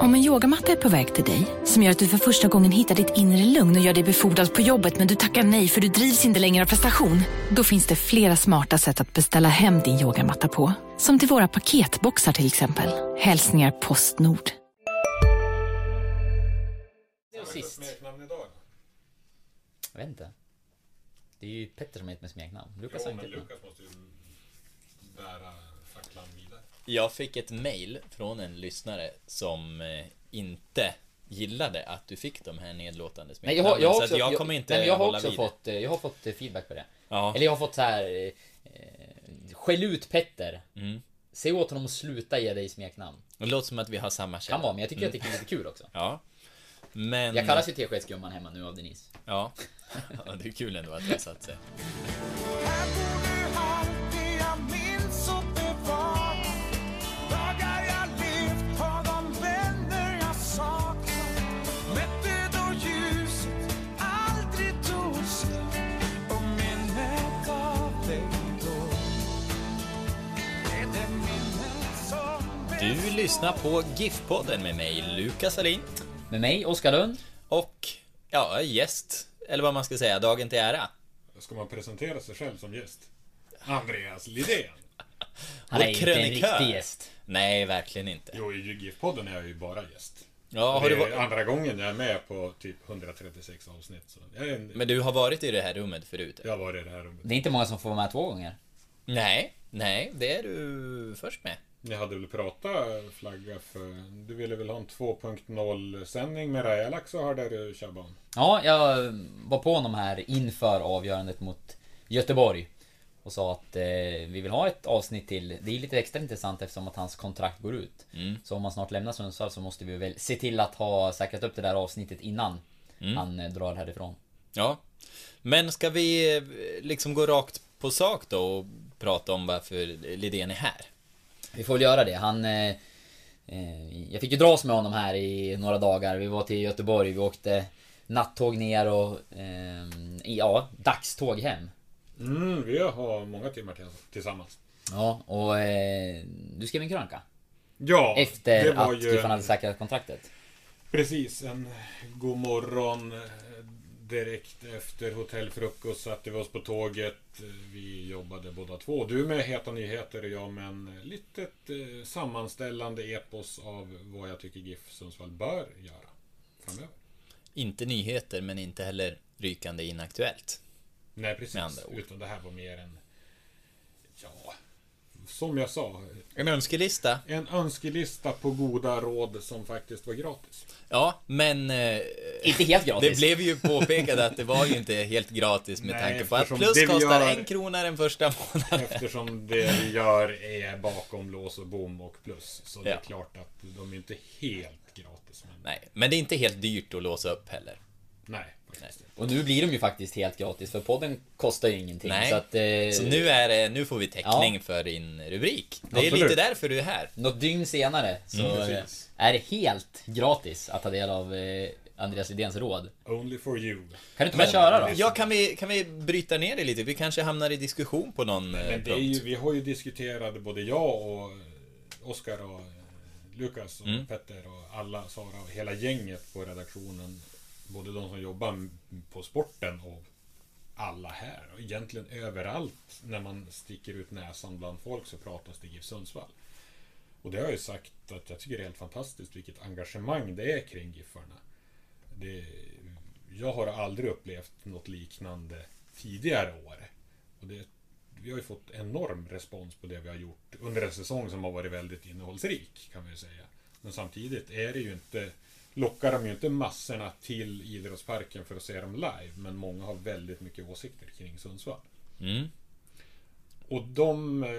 Om en yogamatta är på väg till dig, som gör att du för första gången hittar ditt inre lugn och gör dig befordrad på jobbet men du tackar nej för du drivs inte längre av prestation. Då finns det flera smarta sätt att beställa hem din yogamatta på. Som till våra paketboxar till exempel. Hälsningar Postnord. Sist. Jag vet inte. Det är ju Petter som heter med smeknamn. Lukas har inte. Lukas måste ju bära. Jag fick ett mail från en lyssnare som eh, inte gillade att du fick de här nedlåtande Nej, jag har, jag har så också, jag kommer inte nej, men jag har hålla också vid fått, eh, jag har fått eh, feedback på det. Ja. Eller jag har fått så här. Eh, skäll ut Petter. Mm. Säg åt honom att sluta ge dig smeknamn. Det låter som att vi har samma källa. Kan vara, men jag tycker att det är lite kul också. Ja. Men... Jag kallas ju teskedsgumman hemma nu av Denise. Ja. ja. Det är kul ändå att det har satt sig. lyssnar på GIF-podden med mig, Lukas Alin. Med mig, Oskar Lund. Och, ja, gäst. Eller vad man ska säga, dagen till ära. Ska man presentera sig själv som gäst? Andreas Lidén. Han är inte en krönikör. riktig gäst. Nej, verkligen inte. Jo, i GIF-podden är jag ju bara gäst. Ja, har det du är va- andra gången jag är med på typ 136 avsnitt. Så jag, är en, Men du har varit i det här rummet förut? jag har varit i det här rummet. Det är inte många som får vara med två gånger. Nej, nej, det är du först med. Ni hade väl pratat flagga för... Du ville väl ha en 2.0 sändning med Rajalak så hörde du Shaban. Ja, jag var på honom här inför avgörandet mot Göteborg. Och sa att eh, vi vill ha ett avsnitt till. Det är lite extra intressant eftersom att hans kontrakt går ut. Mm. Så om han snart lämnar Sundsvall så måste vi väl se till att ha säkrat upp det där avsnittet innan Mm. han eh, drar härifrån. Ja. Men ska vi eh, liksom gå rakt på sak då och prata om varför Lidén är här? Vi får väl göra det. Han... Eh, eh, jag fick ju dras med honom här i några dagar. Vi var till Göteborg, vi åkte nattåg ner och... Eh, ja, dagståg hem. Mm, vi har många timmar till, tillsammans. Ja, och eh, du skrev en krönika. Ja, Efter det var att ju en- hade säkrat kontraktet. Precis, en god morgon direkt efter hotellfrukost satte vi oss på tåget. Vi jobbade båda två. Du med Heta Nyheter och jag med en litet eh, sammanställande epos av vad jag tycker GIF Sundsvall bör göra framöver. Inte nyheter, men inte heller rykande inaktuellt. Nej, precis. Utan det här var mer en... Ja, som jag sa. En önskelista. En önskelista på goda råd som faktiskt var gratis. Ja, men... Eh, Inte helt gratis. Det blev ju påpekat att det var ju inte helt gratis med Nej, tanke på att plus kostar gör- en krona den första månaden. Eftersom det vi gör är bakom lås och bom och plus. Så det är Ja. klart att de är inte helt gratis. Men Nej, men det är inte helt dyrt att låsa upp heller. nej. Och nu blir de ju faktiskt helt gratis för podden kostar ju ingenting. Nej. Så att... Eh, Så nu, är det, nu får vi täckning Ja. för din rubrik. Det är Absolut. lite därför du är här. Något dygn senare så Mm, eh, är det helt gratis att ta del av eh, Andreas Lidéns råd. Only for you. Kan du inte bara köra då? Ja, kan vi, kan vi bryta ner det lite? Vi kanske hamnar i diskussion på någon eh, Men det är punkt. ju, vi har ju diskuterat, både jag och Oskar och eh, Lukas och Mm. Petter och alla, Sara och hela gänget på redaktionen. Både de som jobbar på sporten och alla här. Och egentligen överallt när man sticker ut näsan bland folk så pratas det GIF Sundsvall. Och det har jag ju sagt att jag tycker det är helt fantastiskt vilket engagemang det är kring Giffarna. Det, jag har aldrig upplevt något liknande tidigare år. Och det, vi har ju fått enorm respons på det vi har gjort under en säsong som har varit väldigt innehållsrik kan vi ju säga. Men samtidigt är det ju inte lockar de ju inte massorna till idrottsparken för att se dem live. Men många har väldigt mycket åsikter kring Sundsvall. Mm. Och de eh,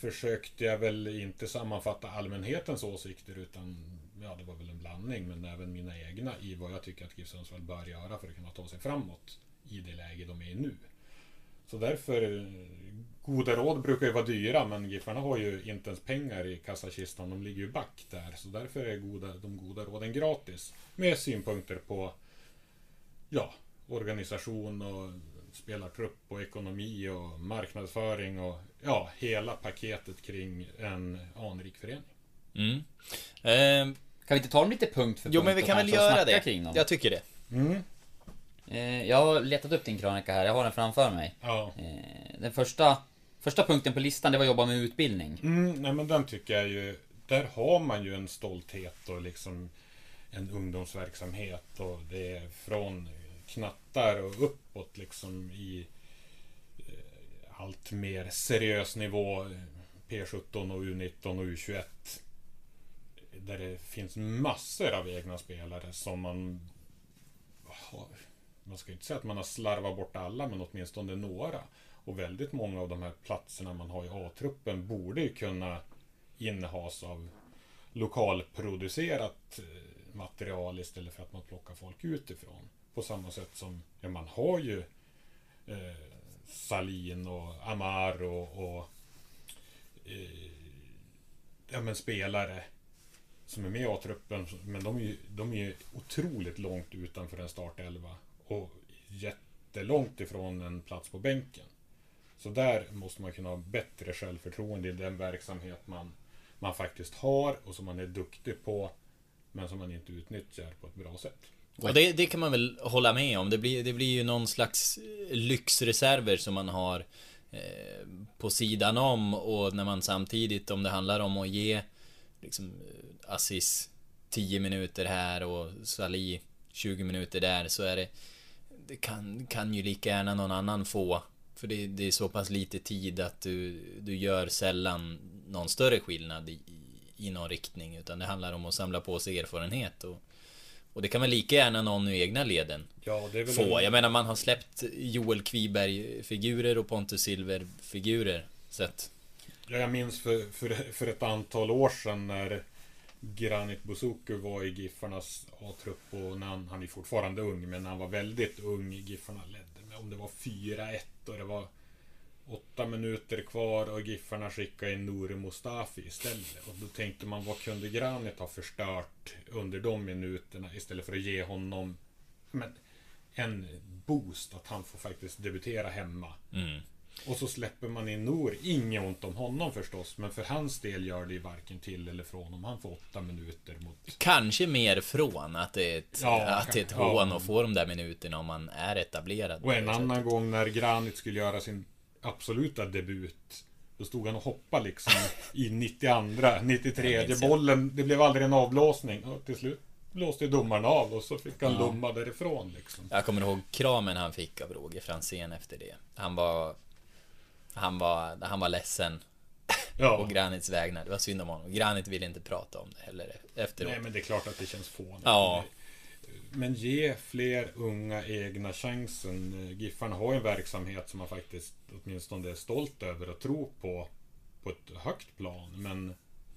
försökte jag väl inte sammanfatta allmänhetens åsikter utan ja, det var väl en blandning men även mina egna i vad jag tycker att GIF Sundsvall bör göra för att kunna ta sig framåt i det läge de är i nu. Så därför, eh, goda råd brukar ju vara dyra men Giffarna har ju inte ens pengar i kassakistan. De ligger ju back där. Så därför är goda, de goda råden gratis. Med synpunkter på ja, organisation och spelartrupp och ekonomi och marknadsföring och ja, hela paketet kring en anrik förening. Mm. Eh, Kan vi inte ta dem lite punkt för jo, punkt men vi kan väl göra det. Kring dem? Jag tycker det. Mm. Eh, jag har letat upp din krönika här, jag har den framför mig. Ja. Eh, den första, första punkten på listan, det var att jobba med utbildning. Mm, nej men den tycker jag ju... Där har man ju en stolthet och liksom en ungdomsverksamhet och det är från knattar och uppåt liksom i eh, allt mer seriös nivå. P17 och U19 och U21. Där det finns massor av egna spelare som man har, man ska ju inte säga att man har slarvat bort alla, men åtminstone några. Och väldigt många av de här platserna man har i A-truppen borde ju kunna innehas av lokalproducerat eh, material istället för att man plockar folk utifrån. På samma sätt som ja, man har ju eh, Salin och Amar och, och eh, ja, men spelare som är med i A-truppen. Men de är, ju, de är ju otroligt långt utanför en startelva. Och jättelångt ifrån en plats på bänken. Så där måste man kunna ha bättre självförtroende i den verksamhet man, man faktiskt har och som man är duktig på. Men som man inte utnyttjar på ett bra sätt. Och det, det kan man väl hålla med om. Det blir, det blir ju någon slags eh, lyxreserver som man har eh, på sidan om och när man samtidigt, om det handlar om att ge liksom eh, Assis 10 minuter här och Sali 20 minuter där så är det Det kan, kan ju lika gärna någon annan få för det, det är så pass lite tid att du, du gör sällan någon större skillnad i, i någon riktning utan det handlar om att samla på sig erfarenhet och och det kan väl lika gärna någon i egna leden Ja, få. en- Jag menar man har släppt Joel Kviberg-figurer och Pontus Silver-figurer. Så att... Ja, jag minns för, för, för ett antal år sedan när Granit Bouzouki var i Giffarnas A-trupp och när han, han är fortfarande ung, men när han var väldigt ung, Giffarna ledde om det var 4-1 och det var åtta minuter kvar och Giffarna skickade in Nouri Mustafi istället. Och då tänkte man, vad kunde Granit ha förstört under de minuterna istället för att ge honom men, en boost att han får faktiskt debutera hemma. Mm. Och så släpper man in Nor. Inget ont om honom förstås, men för hans del gör det ju varken till eller från om han får åtta minuter mot... Kanske mer från att det är ett, Ja, att det är ett ja. hån att få de där minuterna om man är etablerad. Och en annan gång när Granit skulle göra sin absoluta debut. Då stod han och hoppade liksom i 92, 93 Jag minns, ja. bollen. Det blev aldrig en avblåsning. Och till slut blåste domaren av och så fick han Ja. lumma därifrån liksom. Jag kommer ihåg kramen han fick av Roger Franzén efter det. Han var... Han var, han var ledsen på Ja. Granits vägnar. Det var synd om honom. Granit ville inte prata om det heller efteråt. Nej men det är klart att det känns fånigt. Ja. Men ge fler unga egna chansen. Giffarna har ju en verksamhet som man faktiskt åtminstone är stolt över och tror på på ett högt plan. Men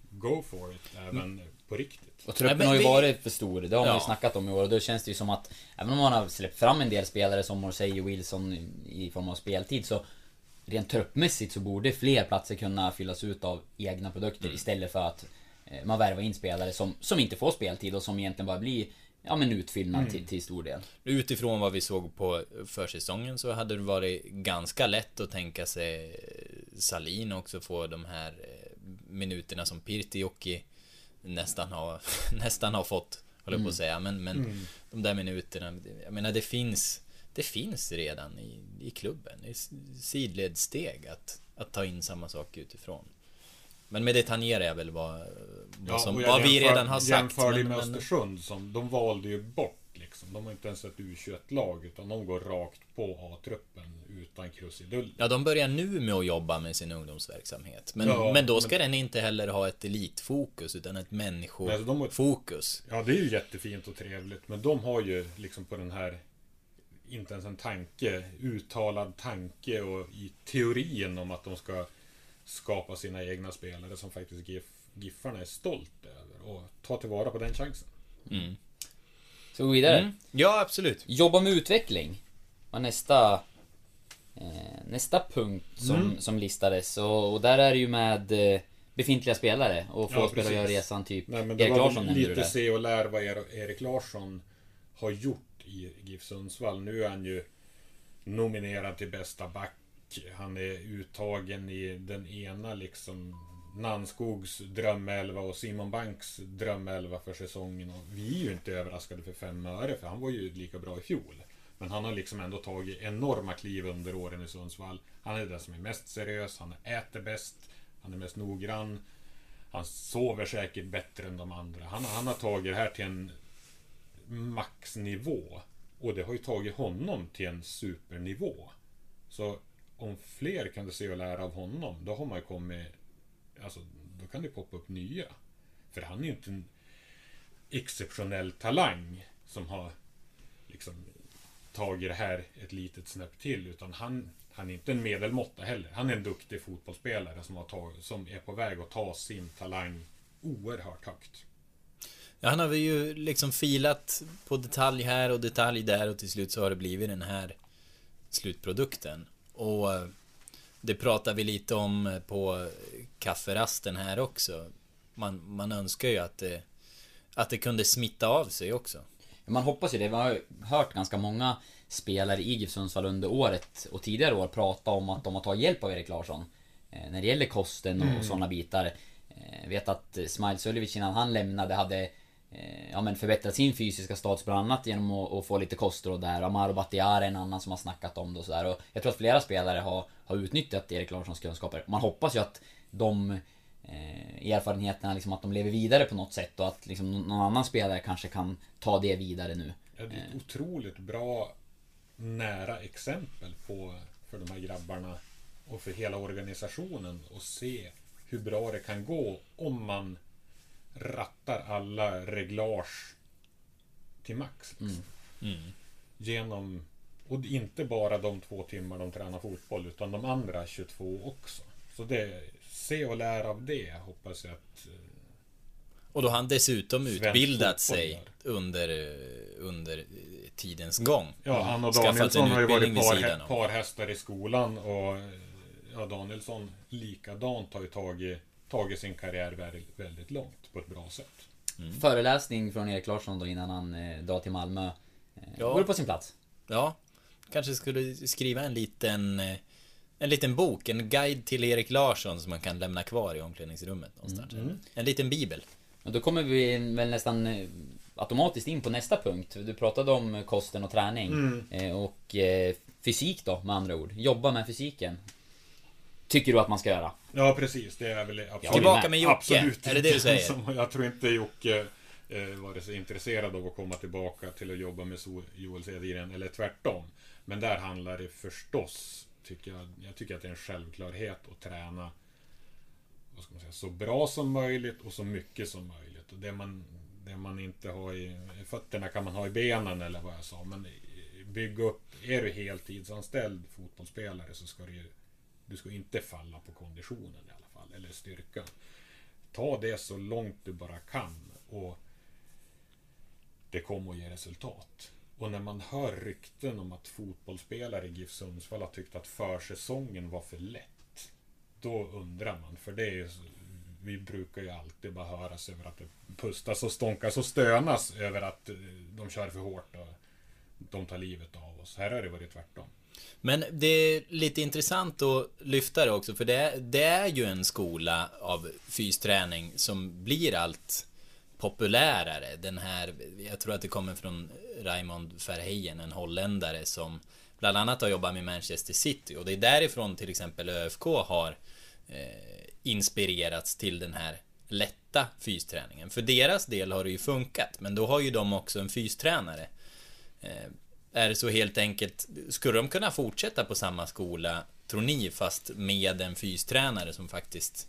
go for it även på riktigt. Och truppen Nej, har ju vi- varit för stor, det har man ju Ja. snackat om i år. Och då känns det ju som att Även om man har släppt fram en del spelare som Morsey och Wilson i, i form av speltid så Rent truppmässigt så borde fler platser kunna fyllas ut av egna produkter Mm. istället för att eh, Man värvar in spelare som, som inte får speltid och som egentligen bara blir Ja men utfyllnad till, till stor del. Utifrån vad vi såg på försäsongen så hade det varit ganska lätt att tänka sig Salin också få de här eh, minuterna som Pirtijoki nästan har, nästan har fått, håller jag på att säga. Men, men de där minuterna, jag menar det finns, det finns redan i, i klubben. Är sidledssteg att, att ta in samma sak utifrån. Men med det tangerar jag väl vad, vad, som, och jag vad vi jämför- redan har sagt. Jämför det men- med men- Östersund som, de valde ju bort liksom. De har inte ens ett U21-lag utan de går rakt på A-truppen utan krusidull. Ja, de börjar nu med att jobba med sin ungdomsverksamhet. Men, Ja, men då men- ska den inte heller ha ett elitfokus, utan ett Nej, så de har- människofokus. Ja, det är ju jättefint och trevligt. Men de har ju liksom på den här inte ens en tanke, uttalad tanke och i teorin om att de ska skapa sina egna spelare som faktiskt GIF, Giffarna är stolt över. Och ta tillvara på den chansen. Mm. Så gå vidare. Mm. Ja, absolut. Jobba med utveckling var nästa eh, Nästa punkt som, Mm. som listades och, och där är det ju med eh, Befintliga spelare och få Ja, spelare att göra resan typ Nej, men det Erik var Larsson du lite se och lär vad Er- Erik Larsson har gjort i GIF Sundsvall. Nu är han ju nominerad till bästa back. Han är uttagen i den ena liksom Nanskogs drömelva och Simon Banks drömelva för säsongen. Och vi är ju inte överraskade för fem öre, för han var ju lika bra i fjol. Men han har liksom ändå tagit enorma kliv under åren i Sundsvall. Han är den som är mest seriös, han äter bäst, han är mest noggrann. Han sover säkert bättre än de andra. Han, han har tagit det här till en maxnivå. Och det har ju tagit honom till en supernivå. Så om fler kan se och lära av honom, då har man ju kommit... Alltså, då kan det poppa upp nya. För han är ju inte en exceptionell talang som har liksom tagit det här ett litet snäpp till. Utan han, han är inte en medelmåtta heller. Han är en duktig fotbollsspelare som, har tag, som är på väg att ta sin talang oerhört högt. Ja, han har vi ju liksom filat på detalj här och detalj där och till slut så har det blivit den här slutprodukten. Och eh, det pratar vi lite om på kafferasten här också. Man, man önskar ju att det, att det kunde smitta av sig också. Man hoppas ju det. Vi har ju hört ganska många spelare i GIF Sundsvall under året och tidigare år prata om att de har tagit hjälp av Erik Larsson. Eh, när det gäller kosten och mm. sådana bitar. Jag eh, vet att Smile Suljovic innan han lämnade hade ja, men förbättrat sin fysiska status bland annat genom att, att få lite kostråd där. Amaro är en annan som har snackat om det och sådär. Och jag tror att flera spelare har, har utnyttjat Erik Larssons kunskaper. Man hoppas ju att de eh, erfarenheterna, liksom att de lever vidare på något sätt och att liksom, någon annan spelare kanske kan ta det vidare nu. Ja, det är ett otroligt bra nära exempel på för de här grabbarna och för hela organisationen att se hur bra det kan gå om man rattar alla reglage till max. Liksom. Mm. Mm. Genom, och inte bara de två timmar de tränar fotboll, utan de andra 22 också. Så det, se och lära av det, hoppas jag att eh, och då har han dessutom utbildat sig under, under tidens gång. Ja, han och Danielsson har ju varit par, parhästar i skolan och ja, Danielsson likadant har ju tagit, tagit sin karriär väldigt, väldigt långt på ett bra sätt. Mm. Föreläsning från Erik Larsson då innan han eh, drar till Malmö. Eh, ja. Vore på sin plats. Ja. Kanske skulle skriva en liten eh, en liten bok, en guide till Erik Larsson som man kan lämna kvar i omklädningsrummet någonstans. Mm. En liten bibel. Och då kommer vi väl nästan eh, automatiskt in på nästa punkt. Du pratade om kosten och träning. Mm. Eh, och fysik då, med andra ord. Jobba med fysiken. Tycker du att man ska göra? Ja, precis. Det är väl absolut. Tillbaka med Jocke. Absolut är det det du säger? jag tror inte Jocke eh, var så intresserad av att komma tillbaka till att jobba med Joel Cedergren, eller tvärtom. Men där handlar det förstås, tycker jag, jag tycker att det är en självklarhet att träna vad ska man säga, så bra som möjligt och så mycket som möjligt. Och det man, det man inte har i fötterna kan man ha i benen eller vad jag sa. Men bygga upp, är du heltidsanställd fotbollsspelare så ska du ju du ska inte falla på konditionen i alla fall, eller styrkan. Ta det så långt du bara kan och det kommer att ge resultat. Och när man hör rykten om att fotbollsspelare i GIF Sundsvall har tyckt att försäsongen var för lätt. Då undrar man, för det är ju vi brukar ju alltid bara höras över att det pustas och stånkas och stönas över att eh, de kör för hårt och de tar livet av oss. Här har det varit tvärtom. Men det är lite intressant att lyfta det också, för det, det är ju en skola av fysträning som blir allt populärare. Den här, jag tror att det kommer från Raymond Verheyen, en holländare som bland annat har jobbat med Manchester City och det är därifrån till exempel ÖFK har eh, inspirerats till den här lätta fysträningen. För deras del har det ju funkat, men då har ju de också en fystränare. Eh, är det så helt enkelt, skulle de kunna fortsätta på samma skola, tror ni, fast med en fystränare som faktiskt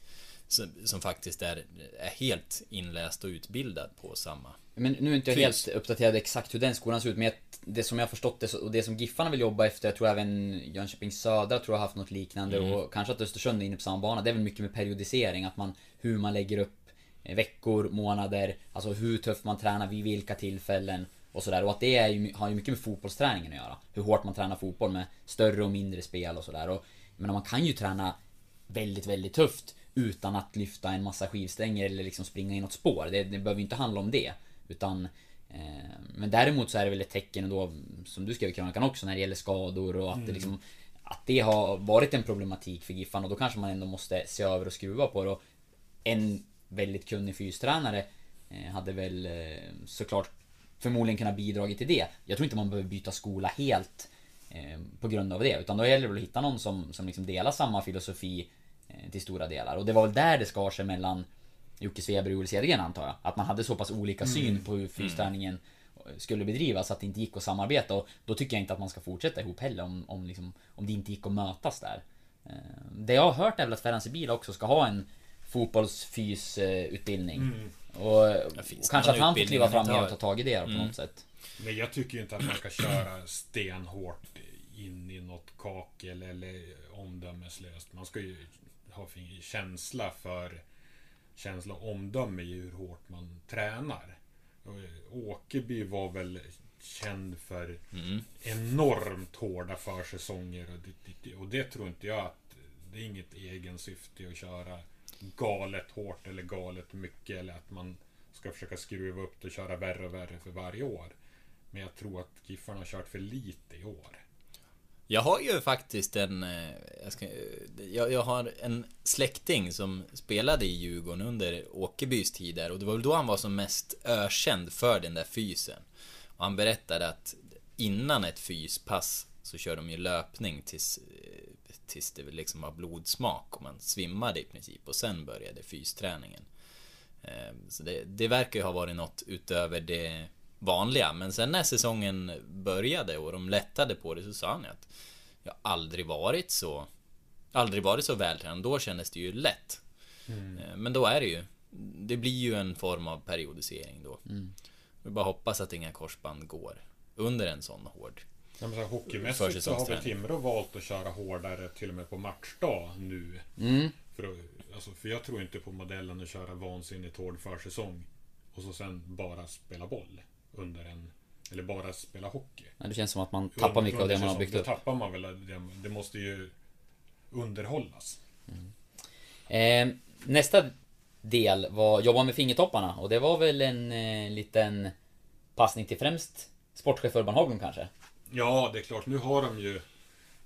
som faktiskt är, är helt inläst och utbildad på samma Men nu är inte jag helt uppdaterad exakt hur den skolan ser ut Men det som jag har förstått det och det som Giffarna vill jobba efter Jag tror även Jönköping Södra tror jag har haft något liknande mm. och kanske att Östersund är inne på samma bana. Det är väl mycket med periodisering Att man, hur man lägger upp eh, veckor, månader Alltså hur tufft man tränar, vid vilka tillfällen och sådär. Och att det är ju, har ju mycket med fotbollsträningen att göra. Hur hårt man tränar fotboll med större och mindre spel och sådär. Men man kan ju träna väldigt, väldigt tufft utan att lyfta en massa skivstänger eller liksom springa i något spår. Det, det behöver ju inte handla om det. Utan eh, Men däremot så är det väl ett tecken då Som du skrev i krönikan också när det gäller skador och att mm. det liksom Att det har varit en problematik för Giffan och då kanske man ändå måste se över och skruva på det. Och en väldigt kunnig fystränare eh, hade väl eh, såklart förmodligen kunnat bidra till det. Jag tror inte man behöver byta skola helt eh, på grund av det. Utan då gäller det att hitta någon som, som liksom delar samma filosofi eh, till stora delar. Och det var väl där det skar sig mellan Jocke Sveberg och Olle Cedergren antar jag. Att man hade så pass olika syn mm. på hur fysträningen skulle bedrivas, att det inte gick att samarbeta. Och då tycker jag inte att man ska fortsätta ihop heller om, om, liksom, om det inte gick att mötas där. Eh, det jag har hört är väl att Ferran Sibila också ska ha en fotbollsfysutbildning. Mm. Och, och kanske att han får kliva fram och ta tag i det mm. på något sätt. Men jag tycker ju inte att man ska köra stenhårt in i något kakel eller omdömeslöst. Man ska ju ha känsla för känsla och omdöme i hur hårt man tränar. Åkerby var väl känd för mm. enormt hårda försäsonger. Och det, och det tror inte jag att det är inget egen syfte att köra galet hårt eller galet mycket. Eller att man ska försöka skruva upp det och köra värre och värre för varje år. Men jag tror att Giffarna har kört för lite i år. Jag har ju faktiskt en... Eh, jag, ska, jag, jag, har en släkting som spelade i Djurgården under Åkerbys tid där och det var väl då han var som mest ökänd för den där fysen. Och han berättade att innan ett fyspass så kör de ju löpning tills, eh, tills det liksom var blodsmak och man svimmade i princip och sen började fysträningen. Eh, så det, det verkar ju ha varit något utöver det vanliga. Men sen när säsongen började och de lättade på det så sa han ju att jag aldrig varit så aldrig varit så vältränad. Då kändes det ju lätt. Mm. Eh, men då är det ju det blir ju en form av periodisering då. Mm. Vi bara hoppas att inga korsband går under en sån hård Ja, men så hockeymässigt så har väl Timrå valt att köra hårdare till och med på matchdag nu. Mm. För, att, alltså, för jag tror inte på modellen att köra vansinnigt hård försäsong och så sen bara spela boll under en... Eller bara spela hockey. Ja, det känns som att man tappar mycket av det man har byggt upp. Det tappar man väl. Det, det måste ju underhållas. Mm. Eh, nästa del var jobba med fingertopparna och det var väl en eh, liten passning till främst sportchef Urban Haglund kanske? Ja, det är klart. Nu har de ju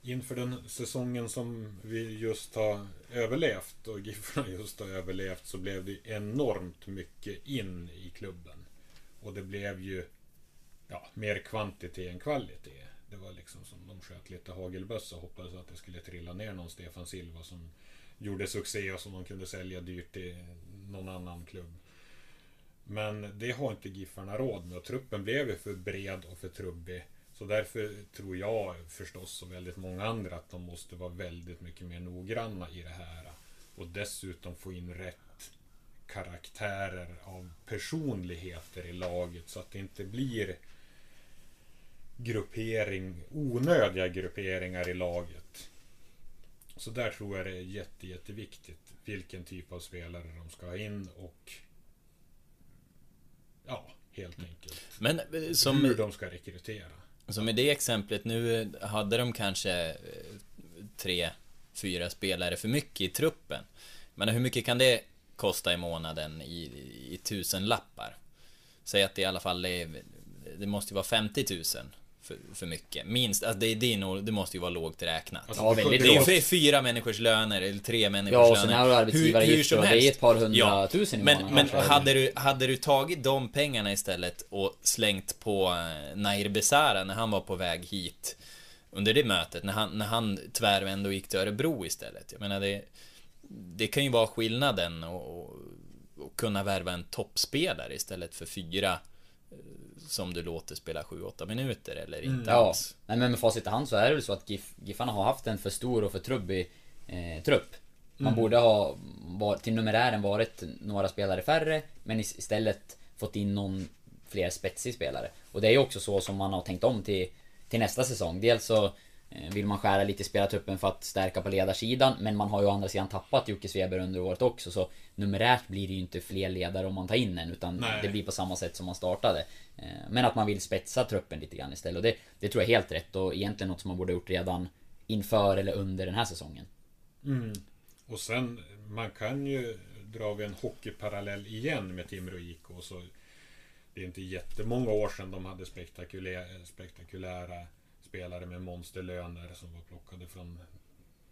inför den säsongen som vi just har överlevt och Giffarna just har överlevt så blev det enormt mycket in i klubben. Och det blev ju ja, mer kvantitet än kvalitet. Det var liksom som de sköt lite hagelbössa och hoppades att det skulle trilla ner någon Stefan Silva som gjorde succé och som de kunde sälja dyrt till någon annan klubb. Men det har inte Giffarna råd med och truppen blev ju för bred och för trubbig. Så därför tror jag förstås och väldigt många andra att de måste vara väldigt mycket mer noggranna i det här. Och dessutom få in rätt karaktärer av personligheter i laget så att det inte blir gruppering, onödiga grupperingar i laget. Så där tror jag det är jätte, jätteviktigt vilken typ av spelare de ska ha in och ja, helt enkelt. Men eh, som, hur de ska rekrytera. Så med det exemplet, nu hade de kanske eh, tre, fyra spelare för mycket i truppen. Men hur mycket kan det kosta i månaden i, i tusen lappar. Säg att det i alla fall är, det måste ju vara 50 000 för, för mycket. Minst, alltså det, det, är nog, det måste ju vara lågt räknat. Alltså, ja, väldigt det är fyra människors löner, eller tre människors löner. Ja, och sen har du arbetsgivaravgifter och det är ett par hundratusen ja. i månaden. Men, men hade, du, hade du tagit de pengarna istället och slängt på eh, Nair Besara när han var på väg hit under det mötet, när han, när han tvärvände och gick till Örebro istället. Jag menar det det kan ju vara skillnaden och, och, och kunna värva en toppspelare istället för fyra som du låter spela 7-8 minuter eller inte mm, alls. Ja. Nej men med facit i hand så är det väl så att GIF, Giffarna har haft en för stor och för trubbig eh, trupp. Man mm. borde ha var, till numerären varit några spelare färre men istället fått in någon fler spetsig spelare. Och det är ju också så som man har tänkt om till, till nästa säsong. Dels så vill man skära lite i spelartruppen för att stärka på ledarsidan Men man har ju å andra sidan tappat Jocke Sveber under året också så Numerärt blir det ju inte fler ledare om man tar in en utan Nej. det blir på samma sätt som man startade eh, Men att man vill spetsa truppen lite grann istället och det, det tror jag är helt rätt och egentligen något som man borde gjort redan Inför eller under den här säsongen mm. Och sen Man kan ju dra en hockeyparallell igen med Timrå IK så Det är inte jättemånga år sedan de hade spektakulära, spektakulära spelare med monsterlöner som var plockade från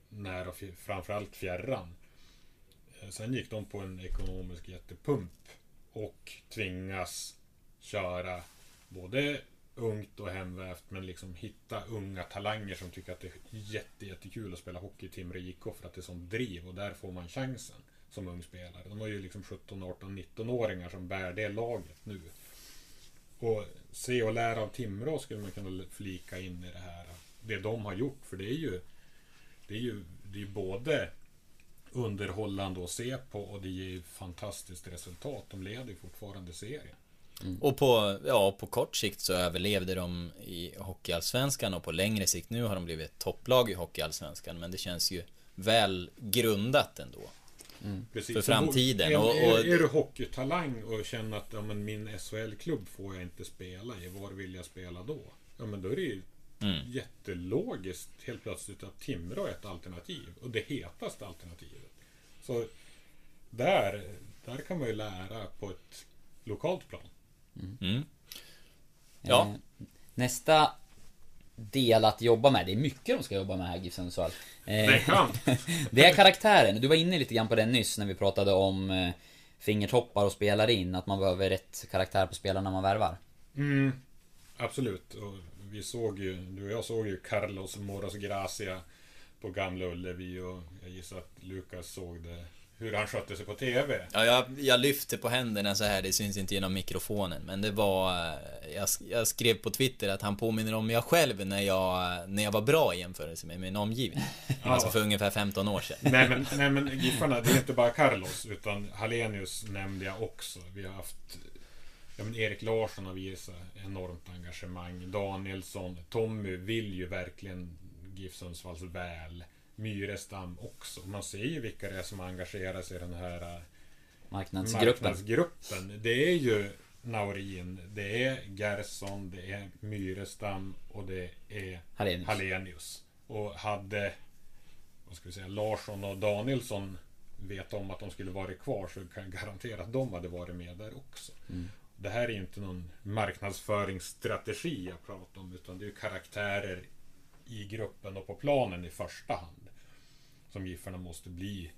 nära och framförallt fjärran. Eh, sen gick de på en ekonomisk jättepump och tvingas köra både ungt och hemvävt men liksom hitta unga talanger som tycker att det är jätte, jättekul att spela hockey i Timrå IK för att det är sånt driv och där får man chansen som ung spelare. De har ju liksom 17, 18, 19-åringar som bär det laget nu. Och se och lära av Timrå skulle man kunna flika in i det här. Det de har gjort, för det är ju det är ju det är både underhållande att se på och det ger ju fantastiskt resultat. De leder ju fortfarande serien. Mm. Och på, ja, på kort sikt så överlevde de i Hockeyallsvenskan och på längre sikt nu har de blivit topplag i Hockeyallsvenskan. Men det känns ju väl grundat ändå. Mm. För framtiden. Är, är, är, är, du hockeytalang och känner att ja, men min SHL-klubb får jag inte spela i, var vill jag spela då? Ja men då är det ju mm. jättelogiskt helt plötsligt att Timrå är ett alternativ. Och det hetaste alternativet. Så där, där kan man ju lära på ett lokalt plan. Mm. mm. Ja. Eh, nästa del att jobba med. Det är mycket de ska jobba med här, GIF Sundsvall. Eh, det är karaktären. Du var inne lite grann på det nyss när vi pratade om eh, fingertoppar och spelare in. Att man behöver rätt karaktär på spelarna man värvar. Mm, absolut. Och vi såg ju, du och jag såg ju Carlos Moros Gracia på Gamla Ullevi och jag gissar att Lukas såg det hur han skötte sig på TV. Ja, jag, jag lyfte på händerna så här, det syns inte genom mikrofonen. Men det var... Eh, jag, jag skrev på Twitter att han påminner om jag själv när jag, när jag var bra i jämförelse med min omgivning. Ja. Alltså för ungefär 15 år sedan. Nej men, nej, men Giffarna, det är inte bara Carlos, utan Hallenius nämnde jag också. Vi har haft... Ja, men Erik Larsson har visat enormt engagemang. Danielsson, Tommy vill ju verkligen GIF Sundsvalls väl. Myrestam också. Man ser ju vilka det är som engagerar sig i den här äh, marknadsgruppen. marknadsgruppen. Det är ju Naurin, det är Gerson, det är Myrestam och det är Hallenius. Hallenius. Och hade vad ska vi säga, Larsson och Danielsson vet om att de skulle vara kvar så kan jag garantera att de hade varit med där också. Mm. Det här är ju inte någon marknadsföringsstrategi jag pratar om utan det är karaktärer i gruppen och på planen i första hand som Giffarna måste bli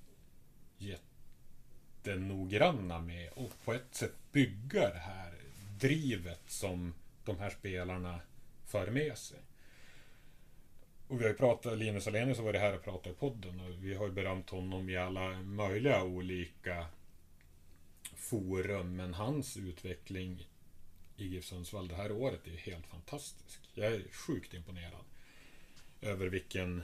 jättenoggranna med och på ett sätt bygga det här drivet som de här spelarna för med sig. Och vi har ju pratat, Linus Alenius har varit här och pratat i podden och vi har ju berömt honom i alla möjliga olika forum. Men hans utveckling i GIF Sundsvall det här året är helt fantastisk. Jag är sjukt imponerad över vilken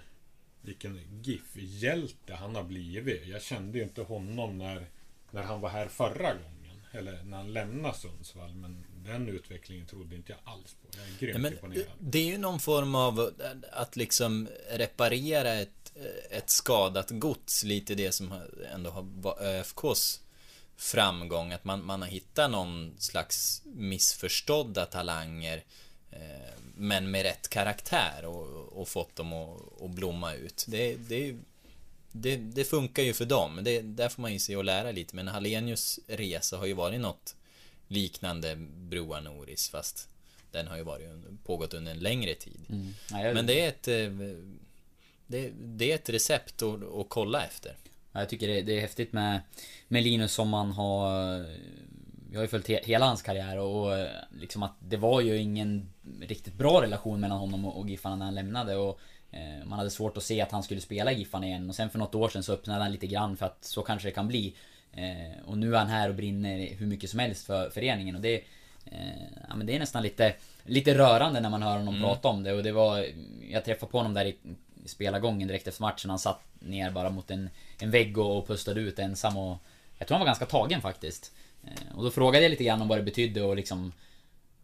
vilken GIF-hjälte han har blivit. Jag kände ju inte honom när, när han var här förra gången. Eller när han lämnade Sundsvall. Men den utvecklingen trodde inte jag alls på. Jag är grymt men imponerad. Det är ju någon form av att liksom reparera ett, ett skadat gods. Lite det som ändå har varit ÖFKs framgång. Att man, man har hittat någon slags missförstådda talanger Eh, men med rätt karaktär och, och fått dem att, att blomma ut. Det, det, det, det, funkar ju för dem. Det, där får man ju se och lära lite. Men Hallenius resa har ju varit något liknande Broa Noris fast den har ju varit, pågått under en längre tid. Mm. Ja, men det är ett eh, det, det är ett recept att, att kolla efter. Ja, jag tycker det, det, är häftigt med, med Linus som man har jag har ju följt he hela hans karriär och liksom att det var ju ingen riktigt bra relation mellan honom och Giffarna när han lämnade och eh, man hade svårt att se att han skulle spela i Giffarna igen och sen för något år sedan så öppnade han lite grann för att så kanske det kan bli. Eh, och nu är han här och brinner hur mycket som helst för föreningen och det eh, Ja men det är nästan lite Lite rörande när man hör honom mm. prata om det och det var Jag träffade på honom där i spelargången direkt efter matchen. Han satt ner bara mot en, en vägg och, och pustade ut ensam och Jag tror han var ganska tagen faktiskt. Och då frågade jag lite grann om vad det betydde och liksom...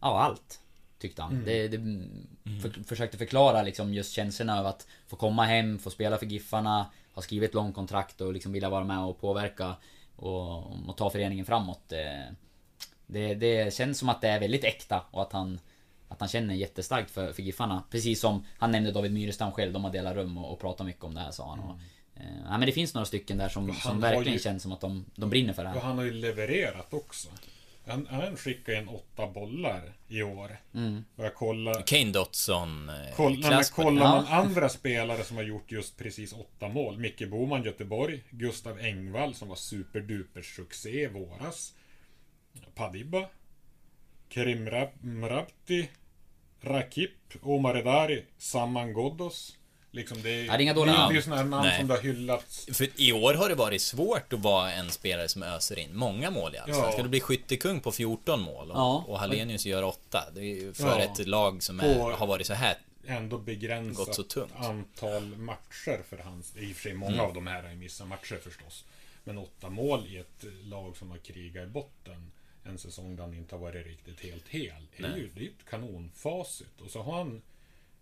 Ja, allt. Tyckte han. Mm. Det, det mm. för, försökte förklara liksom just känslorna av att få komma hem, få spela för Giffarna, ha skrivit långkontrakt och liksom vilja vara med och påverka och, och ta föreningen framåt. Det, det, känns som att det är väldigt äkta och att han att han känner jättestarkt för, för Giffarna. Precis som han nämnde David Myrestam själv, de har delat rum och, och pratat mycket om det här sa han. Och, mm. Eh, ja, men det finns några stycken där som, som verkligen ju, känns som att de, de brinner för det här. Och han har ju levererat också. Han, han skickade in åtta bollar i år. Mm. Och jag kollade... Kane Dotson eh, Koll, nej, på det. kollar man andra spelare som har gjort just precis åtta mål. Micke Boman, Göteborg. Gustav Engvall som var superduper succé i våras. Padibba. Kerim Rab- Mrabti. Rakip. Omar Edari. Saman Ghoddos. Liksom det, är- Ja, det är inga dåliga namn. det är här namn Nej. som det har hyllats. För i år har det varit svårt att vara en spelare som öser in många mål i Allsvenskan. Ja. Ska du bli skyttekung på 14 mål och, Ja. och Hallenius gör 8. Det är ju för Ja. ett lag som är, har varit så här. Ändå Gått begränsat så tungt. antal matcher för hans. I och för sig många Mm. av de här har ju missat matcher förstås. Men åtta mål i ett lag som har krigat i botten en säsong där han inte har varit riktigt helt hel. Det är ju det är ju ett kanonfacit. Och så har han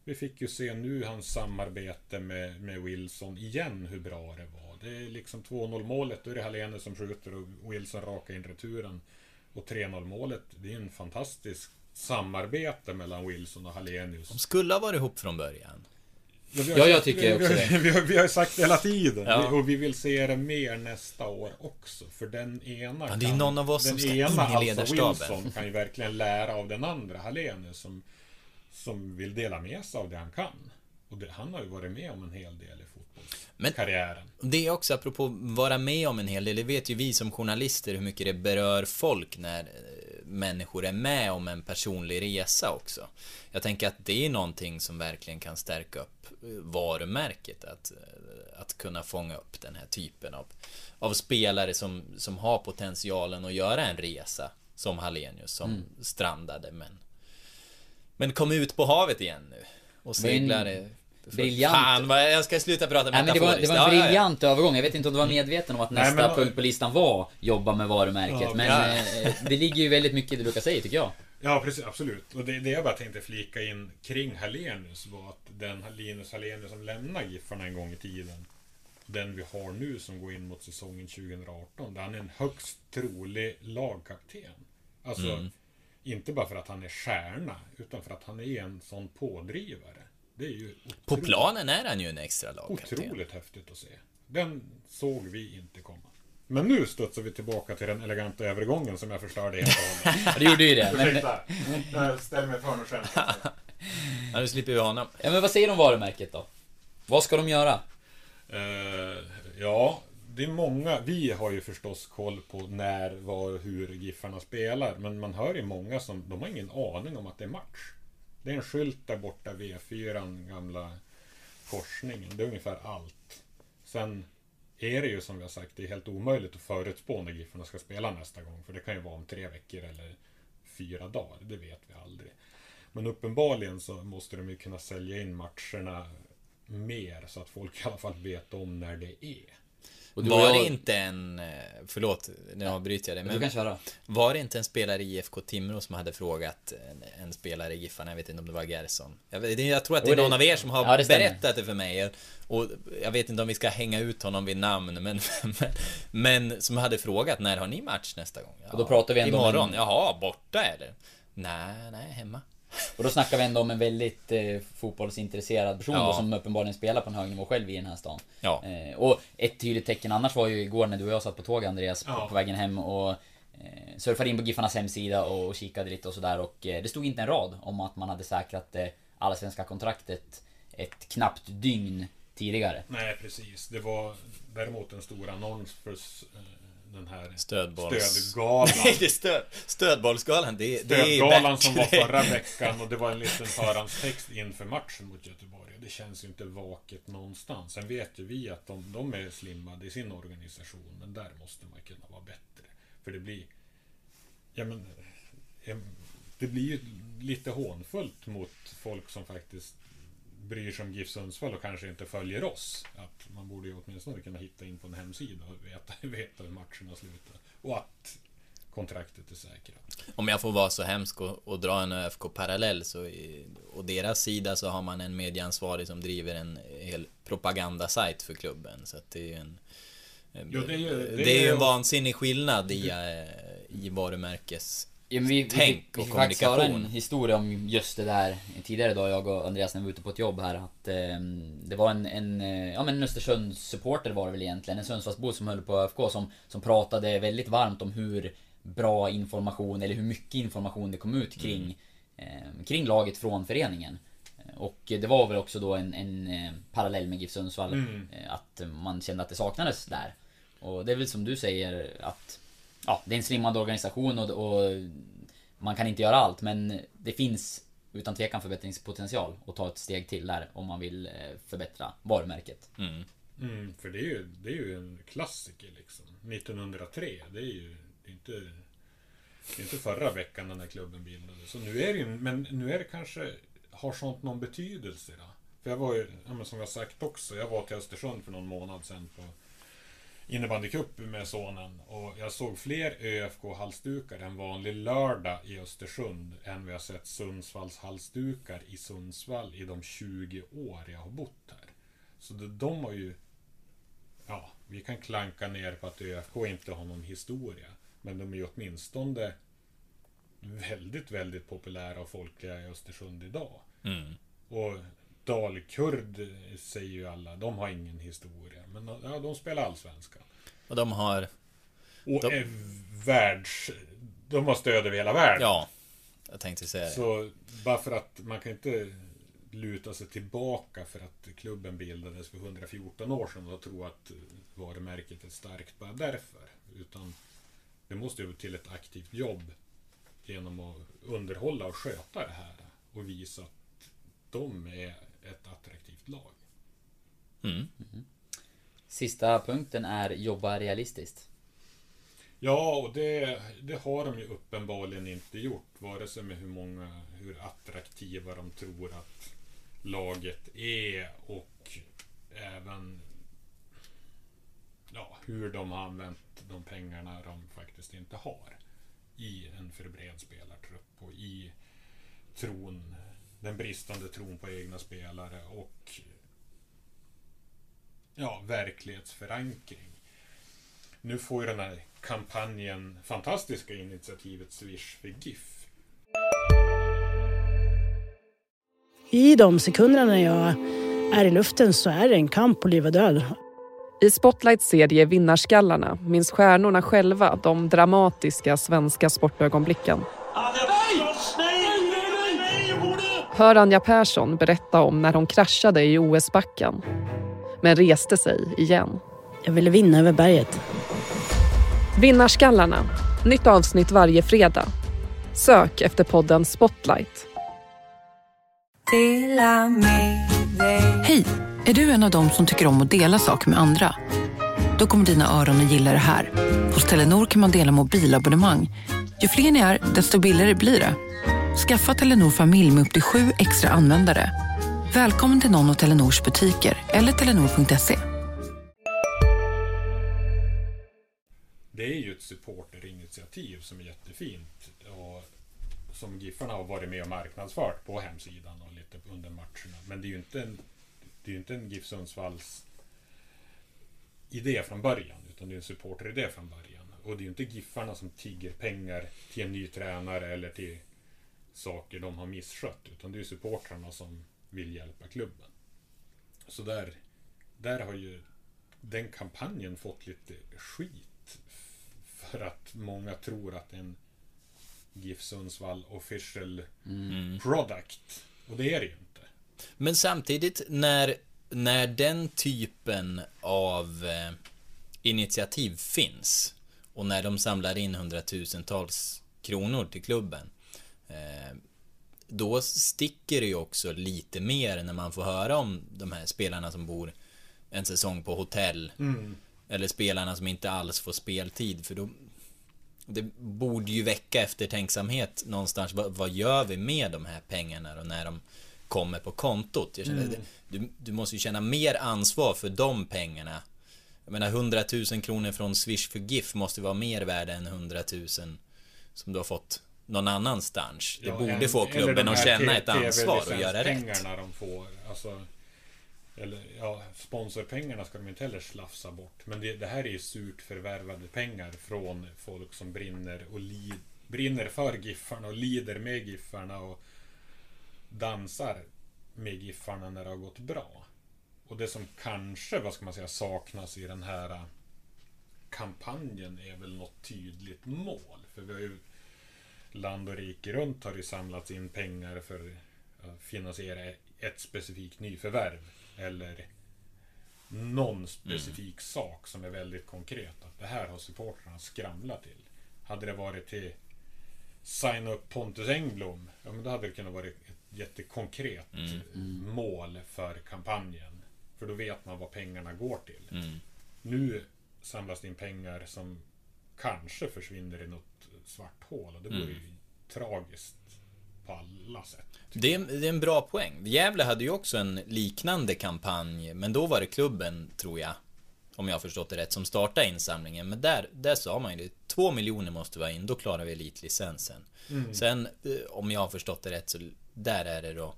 Vi fick ju se nu hans samarbete med, med Wilson igen hur bra det var. Det är liksom 2-0 målet, då är det Hallenius som skjuter och Wilson rakar in returen. Och 3-0 målet, det är en fantastisk samarbete mellan Wilson och Hallenius. De skulle ha varit ihop från början. vi har Ja, jag sagt- tycker vi, också vi, det. Vi har, vi har ju sagt det hela tiden. Ja. Och vi vill se det mer nästa år också. För den ena Ja, det är någon av oss som ska in ena, i alltså ledarstaben. Wilson, kan ju verkligen lära av den andra, Hallenius, som, som vill dela med sig av det han kan. Och det, han har ju varit med om en hel del i fotbollskarriären. Det är också apropå vara med om en hel del. Det vet ju vi som journalister hur mycket det berör folk när eh, människor är med om en personlig resa också. Jag tänker att det är någonting som verkligen kan stärka upp eh, varumärket. Att, eh, att kunna fånga upp den här typen av, av spelare som, som har potentialen att göra en resa. Som Hallenius som Mm. strandade men Men kom ut på havet igen nu. Och Det var en seglar eh, för- briljant- Fan vad jag ska sluta prata Nej, men det var, det var en Ja, ja, ja. briljant övergång. Jag vet inte om du var medveten om att Nej, nästa men- punkt på listan var jobba med varumärket. Ja, men ja. eh, det ligger ju väldigt mycket i det Lukas säger tycker jag. Ja, precis, absolut. Och det, det jag bara tänkte flika in kring Hallenius var att den Linus Hallenius som lämnade Giffarna en gång i tiden, den vi har nu som går in mot säsongen 2018, där han är en högst trolig lagkapten. Alltså, Mm. Inte bara för att han är stjärna, utan för att han är en sån pådrivare. Det är ju På planen är han ju en extra lagkapten. Otroligt häftigt att se. Den såg vi inte komma. Men nu studsar vi tillbaka till den eleganta övergången som jag förstörde helt och hållet. Det gjorde ju det. Men, Ursäkta, jag ställer mig hörn och skämtar. Ja, nu slipper vi honom. ja, men vad säger du om varumärket då? Vad ska de göra? Eh, ja, det är många. Vi har ju förstås koll på när, var och hur Giffarna spelar. Men man hör ju många som, de har ingen aning om att det är match. Det är en skylt där borta, V4, gamla korsningen. Det är ungefär allt. Sen är det ju som vi har sagt, det är helt omöjligt att förutspå när Giffarna ska spela nästa gång. För det kan ju vara om tre veckor eller fyra dagar. Det vet vi aldrig. Men uppenbarligen så måste de ju kunna sälja in matcherna mer så att folk i alla fall vet om när det är. Du Var jag- det inte en... eh, Förlåt, nu avbryter jag dig. Du Men kan köra. var det inte en spelare i IFK Timrå som hade frågat en, en spelare i Giffarna, jag vet inte om det var Gerson. Jag, vet, jag tror att det är någon av er som har Ja, det berättat det för mig. Och jag vet inte om vi ska hänga ut honom vid namn, men, men, men som hade frågat när har ni match nästa gång? Ja, Och då pratar vi ändå om Imorgon. en- Jaha, borta eller? Nej, nej, hemma. Och då snackar vi ändå om en väldigt eh, fotbollsintresserad person Ja. då, som uppenbarligen spelar på en hög nivå själv i den här stan. Ja. Eh, och ett tydligt tecken annars var ju igår när du och jag satt på tåg Andreas på, Ja. på vägen hem och eh, surfade in på Giffarnas hemsida och, och kikade lite och sådär och eh, det stod inte en rad om att man hade säkrat eh, allsvenska kontraktet ett knappt dygn tidigare. Nej, precis. Det var däremot en stor annons för eh, den här Stödbolls- stödgalan. Nej, det är stöd, stödbollsgalan. Det, det Stödgalan som var förra veckan och det var en liten förhandstext inför matchen mot Göteborg. Det känns ju inte vaket någonstans. Sen vet ju vi att de, de är slimmade i sin organisation, men där måste man kunna vara bättre. För det blir... Ja, men... Det blir ju lite hånfullt mot folk som faktiskt bryr sig om GIF Sundsvall och kanske inte följer oss. Att man borde ju åtminstone kunna hitta in på en hemsida och veta, veta hur matcherna slutar. Och att kontraktet är säkrat. Om jag får vara så hemsk och, och dra en ÖFK-parallell så i, Och deras sida så har man en medieansvarig som driver en hel propagandasajt för klubben så att det är ju en Jo, det är ju- det det är ju en vansinnig skillnad i, eh, i varumärkes Ja, vi, vi, Tänk fick, vi och fick faktiskt höra en historia om just det där tidigare idag, jag och Andreas när vi var ute på ett jobb här att eh, Det var en, en, eh, ja men en Östersunds supporter var det väl egentligen, en Sundsvallsbo som höll på ÖFK som, som pratade väldigt varmt om hur bra information eller hur mycket information det kom ut kring, eh, kring laget från föreningen. Eh, Och det var väl också då en, en eh, parallell med GIF Sundsvall. eh, Att man kände att det saknades där. Och det är väl som du säger att Ja, det är en slimmad organisation och, och man kan inte göra allt men det finns utan tvekan förbättringspotential och ta ett steg till där om man vill eh, förbättra varumärket. Mm, för det är, ju, det är ju en klassiker liksom. 1903, det är ju det är inte, det är inte förra veckan den här klubben bildades. Så nu är det ju, men nu är det kanske, har sånt någon betydelse då? För jag var ju, ja, men som jag sagt också, jag var till Östersund för någon månad sedan på innebandycup med sonen och jag såg fler ÖFK-halsdukar en vanlig lördag i Östersund än vi har sett Sundsvalls halsdukar i Sundsvall i de 20 år jag har bott här. Så de, de har ju... Ja, vi kan klanka ner på att ÖFK inte har någon historia. Men de är ju åtminstone väldigt, väldigt populära och folkliga i Östersund idag. Och Dalkurd säger ju alla, de har ingen historia. Men ja, de spelar allsvenskan. Och de har... Och De- är världs... De har stöd över hela världen. Ja, jag tänkte säga det. Så bara för att man kan inte luta sig tillbaka för att klubben bildades för 114 år sedan och tro att varumärket är starkt bara därför. Utan det måste ju till ett aktivt jobb genom att underhålla och sköta det här och visa att de är ett attraktivt lag. Mm. Sista punkten är jobba realistiskt. Ja, och det, det har de ju uppenbarligen inte gjort. Vare sig med hur många, hur attraktiva de tror att laget är och även ja, hur de har använt de pengarna de faktiskt inte har i en för bred spelartrupp och i tron, den bristande tron på egna spelare och ja, verklighetsförankring. Nu får ju den här kampanjen, fantastiska initiativet Swish för GIF. I de sekunderna när jag är i luften så är det en kamp på liv och död. I Spotlights serie Vinnarskallarna minns stjärnorna själva de dramatiska svenska sportögonblicken. Hör Anja Persson berätta om när hon kraschade i OS-backen men reste sig igen. Jag ville vinna över berget. Vinnarskallarna, nytt avsnitt varje fredag. Sök efter podden Spotlight. Hej! Är du en av dem som tycker om att dela saker med andra? Då kommer dina öron att gilla det här. Hos Telenor kan man dela mobilabonnemang. Ju fler ni är, desto billigare blir det. Skaffa Telenor familj med upp till sju extra användare. Välkommen till någon av Telenors butiker eller telenor.se. Det är ju ett supporterinitiativ som är jättefint och som Giffarna har varit med och marknadsfört på hemsidan och lite under matcherna. Men det är ju inte en, det är ju inte en GIF Sundsvalls idé från början utan det är en supporteridé från början. Och det är ju inte Giffarna som tigger pengar till en ny tränare eller till saker de har misskött utan det är supportrarna som vill hjälpa klubben. Så där, där har ju den kampanjen fått lite skit för att många tror att en GIF Sundsvall official product. Och det är det ju inte. Men samtidigt när, när den typen av eh, initiativ finns och när de samlar in hundratusentals kronor till klubben då sticker det ju också lite mer när man får höra om de här spelarna som bor en säsong på hotell eller spelarna som inte alls får speltid för då det borde ju väcka eftertänksamhet någonstans. Vad, vad gör vi med de här pengarna och när de kommer på kontot? Jag känner, du, du måste ju känna mer ansvar för de pengarna. Jag menar 100 000 kronor från Swish för GIF måste vara mer värda än 100 000 som du har fått någon annanstans. Det Ja, borde en- få klubben att känna ett ansvar och göra rätt. De får. Alltså, eller ja, sponsorpengarna ska de inte heller slafsa bort. Men det, det här är ju surt förvärvade pengar från folk som brinner och li, brinner för Giffarna och lider med Giffarna och dansar med Giffarna när det har gått bra. Och det som kanske, vad ska man säga, saknas i den här kampanjen är väl något tydligt mål. För vi har ju land och rike runt har det samlats in pengar för att finansiera ett specifikt nyförvärv. Eller någon specifik mm. sak som är väldigt konkret. Att det här har supportrarna skramlat till. Hade det varit till signa upp Pontus Engblom, ja men då hade det kunnat vara ett jättekonkret mm. Mm. mål för kampanjen. För då vet man vad pengarna går till. Mm. Nu samlas det in pengar som kanske försvinner i något svart hål och det vore ju mm. tragiskt på alla sätt. Det är, det är en bra poäng. Gävle hade ju också en liknande kampanj, men då var det klubben, tror jag, om jag har förstått det rätt, som startade insamlingen. Men där, där sa man ju det. Två miljoner måste vara in, då klarar vi elitlicensen. Mm. Sen, eh, om jag har förstått det rätt, så där är det då...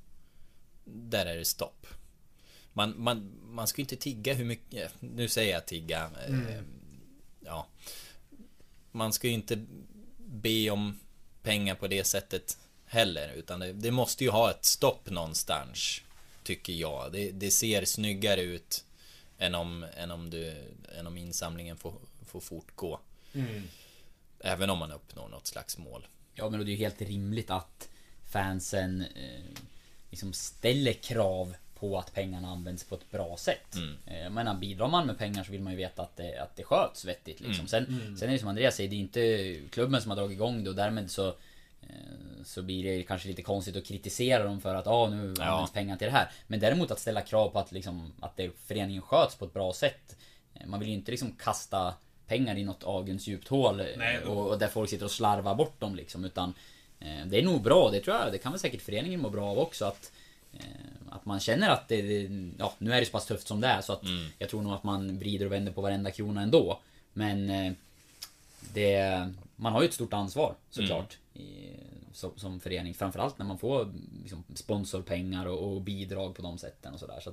Där är det stopp. Man, man, man ska inte tigga hur mycket... Nu säger jag tigga. Eh, mm. Ja. Man ska ju inte be om pengar på det sättet heller. Utan det, det måste ju ha ett stopp någonstans. Tycker jag. Det, det ser snyggare ut än om, än om, du, än om insamlingen får, får fortgå. Mm. Även om man uppnår något slags mål. Ja men det är ju helt rimligt att fansen eh, liksom ställer krav på att pengarna används på ett bra sätt. Mm. Eh, jag menar, bidrar man med pengar så vill man ju veta att det, att det sköts vettigt. Liksom. Mm. Sen, mm. sen är det som Andreas säger, det är inte klubben som har dragit igång det och därmed så Eh, så blir det kanske lite konstigt att kritisera dem för att ah, nu ja. används pengar till det här. Men däremot att ställa krav på att, liksom, att det, föreningen sköts på ett bra sätt. Eh, man vill ju inte liksom kasta pengar i något avgrundsdjupt hål Nej, och, och, där folk sitter och slarvar bort dem liksom. Utan eh, det är nog bra, det tror jag. Det kan väl säkert föreningen må bra av också. Att, eh, att man känner att det, ja nu är det så pass tufft som det är så att mm. jag tror nog att man vrider och vänder på varenda krona ändå. Men eh, det, man har ju ett stort ansvar såklart. Mm. I, som, som förening. Framförallt när man får liksom, sponsorpengar och, och, bidrag på de sätten och sådär. Så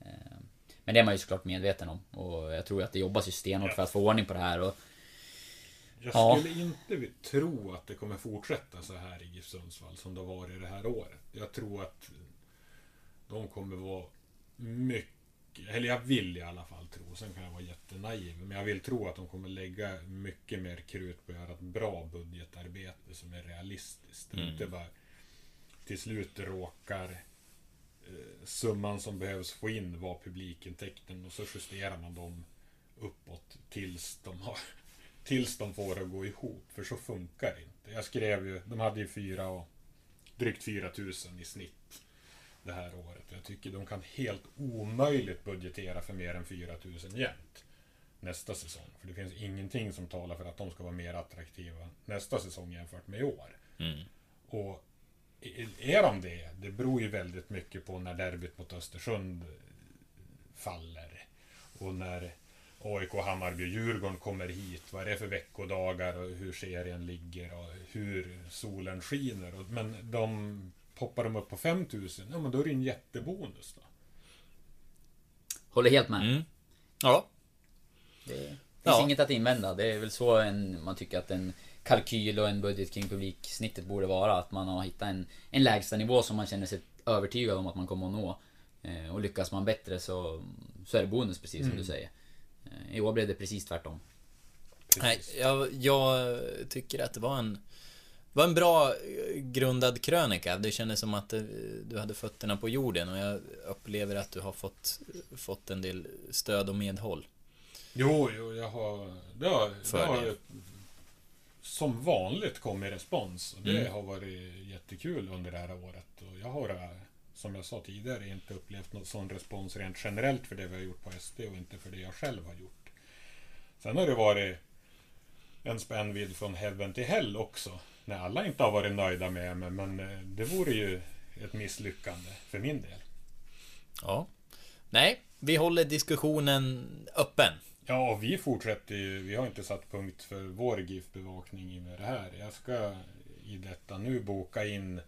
eh, men det är man ju såklart medveten om. Och jag tror att det jobbas ju stenhårt för att få ordning på det här. Och, jag skulle ja. inte tro att det kommer fortsätta så här i GIF Sundsvall som det har varit det här året. Jag tror att de kommer vara mycket eller jag vill i alla fall tro, sen kan jag vara jättenaiv, men jag vill tro att de kommer lägga mycket mer krut på att göra ett bra budgetarbete som är realistiskt. Mm. Inte bara till slut råkar eh, summan som behövs få in vara publikintäkten och så justerar man dem uppåt tills de, har, tills de får det att gå ihop. För så funkar det inte. Jag skrev ju, de hade ju fyra och drygt 4000 i snitt det här året. Jag tycker de kan helt omöjligt budgetera för mer än 4000 jämt nästa säsong. För det finns ingenting som talar för att de ska vara mer attraktiva nästa säsong jämfört med i år. Mm. Och är de det? Det beror ju väldigt mycket på när derbyt mot Östersund faller. Och när AIK, Hammarby och Djurgården kommer hit. Vad är det för veckodagar och hur serien ligger och hur solen skiner. Men de Poppar de upp på 5000, ja men då är det en jättebonus då. Håller helt med. Mm. Ja. Det finns ja. inget att invända. Det är väl så en, man tycker att en kalkyl och en budget kring publiksnittet borde vara. Att man har hittat en, en lägsta nivå som man känner sig övertygad om att man kommer att nå. Eh, och lyckas man bättre så, så är det bonus precis som mm. du säger. I år blev det precis tvärtom. Precis. Nej, jag, jag tycker att det var en det var en bra eh, grundad krönika. Det kändes som att eh, du hade fötterna på jorden och jag upplever att du har fått, fått en del stöd och medhåll. Jo, jo, jag har... Det har, det har som vanligt kommit respons. Och det mm. har varit jättekul under det här året. Och jag har, eh, som jag sa tidigare, inte upplevt någon sån respons rent generellt för det vi har gjort på SD och inte för det jag själv har gjort. Sen har det varit en spännvidd från Heaven till Hell också när alla inte har varit nöjda med mig. Men eh, det vore ju ett misslyckande för min del. Ja. Nej, vi håller diskussionen öppen. Ja, och vi fortsätter ju. Vi har inte satt punkt för vår GIF-bevakning med det här. Jag ska i detta nu boka in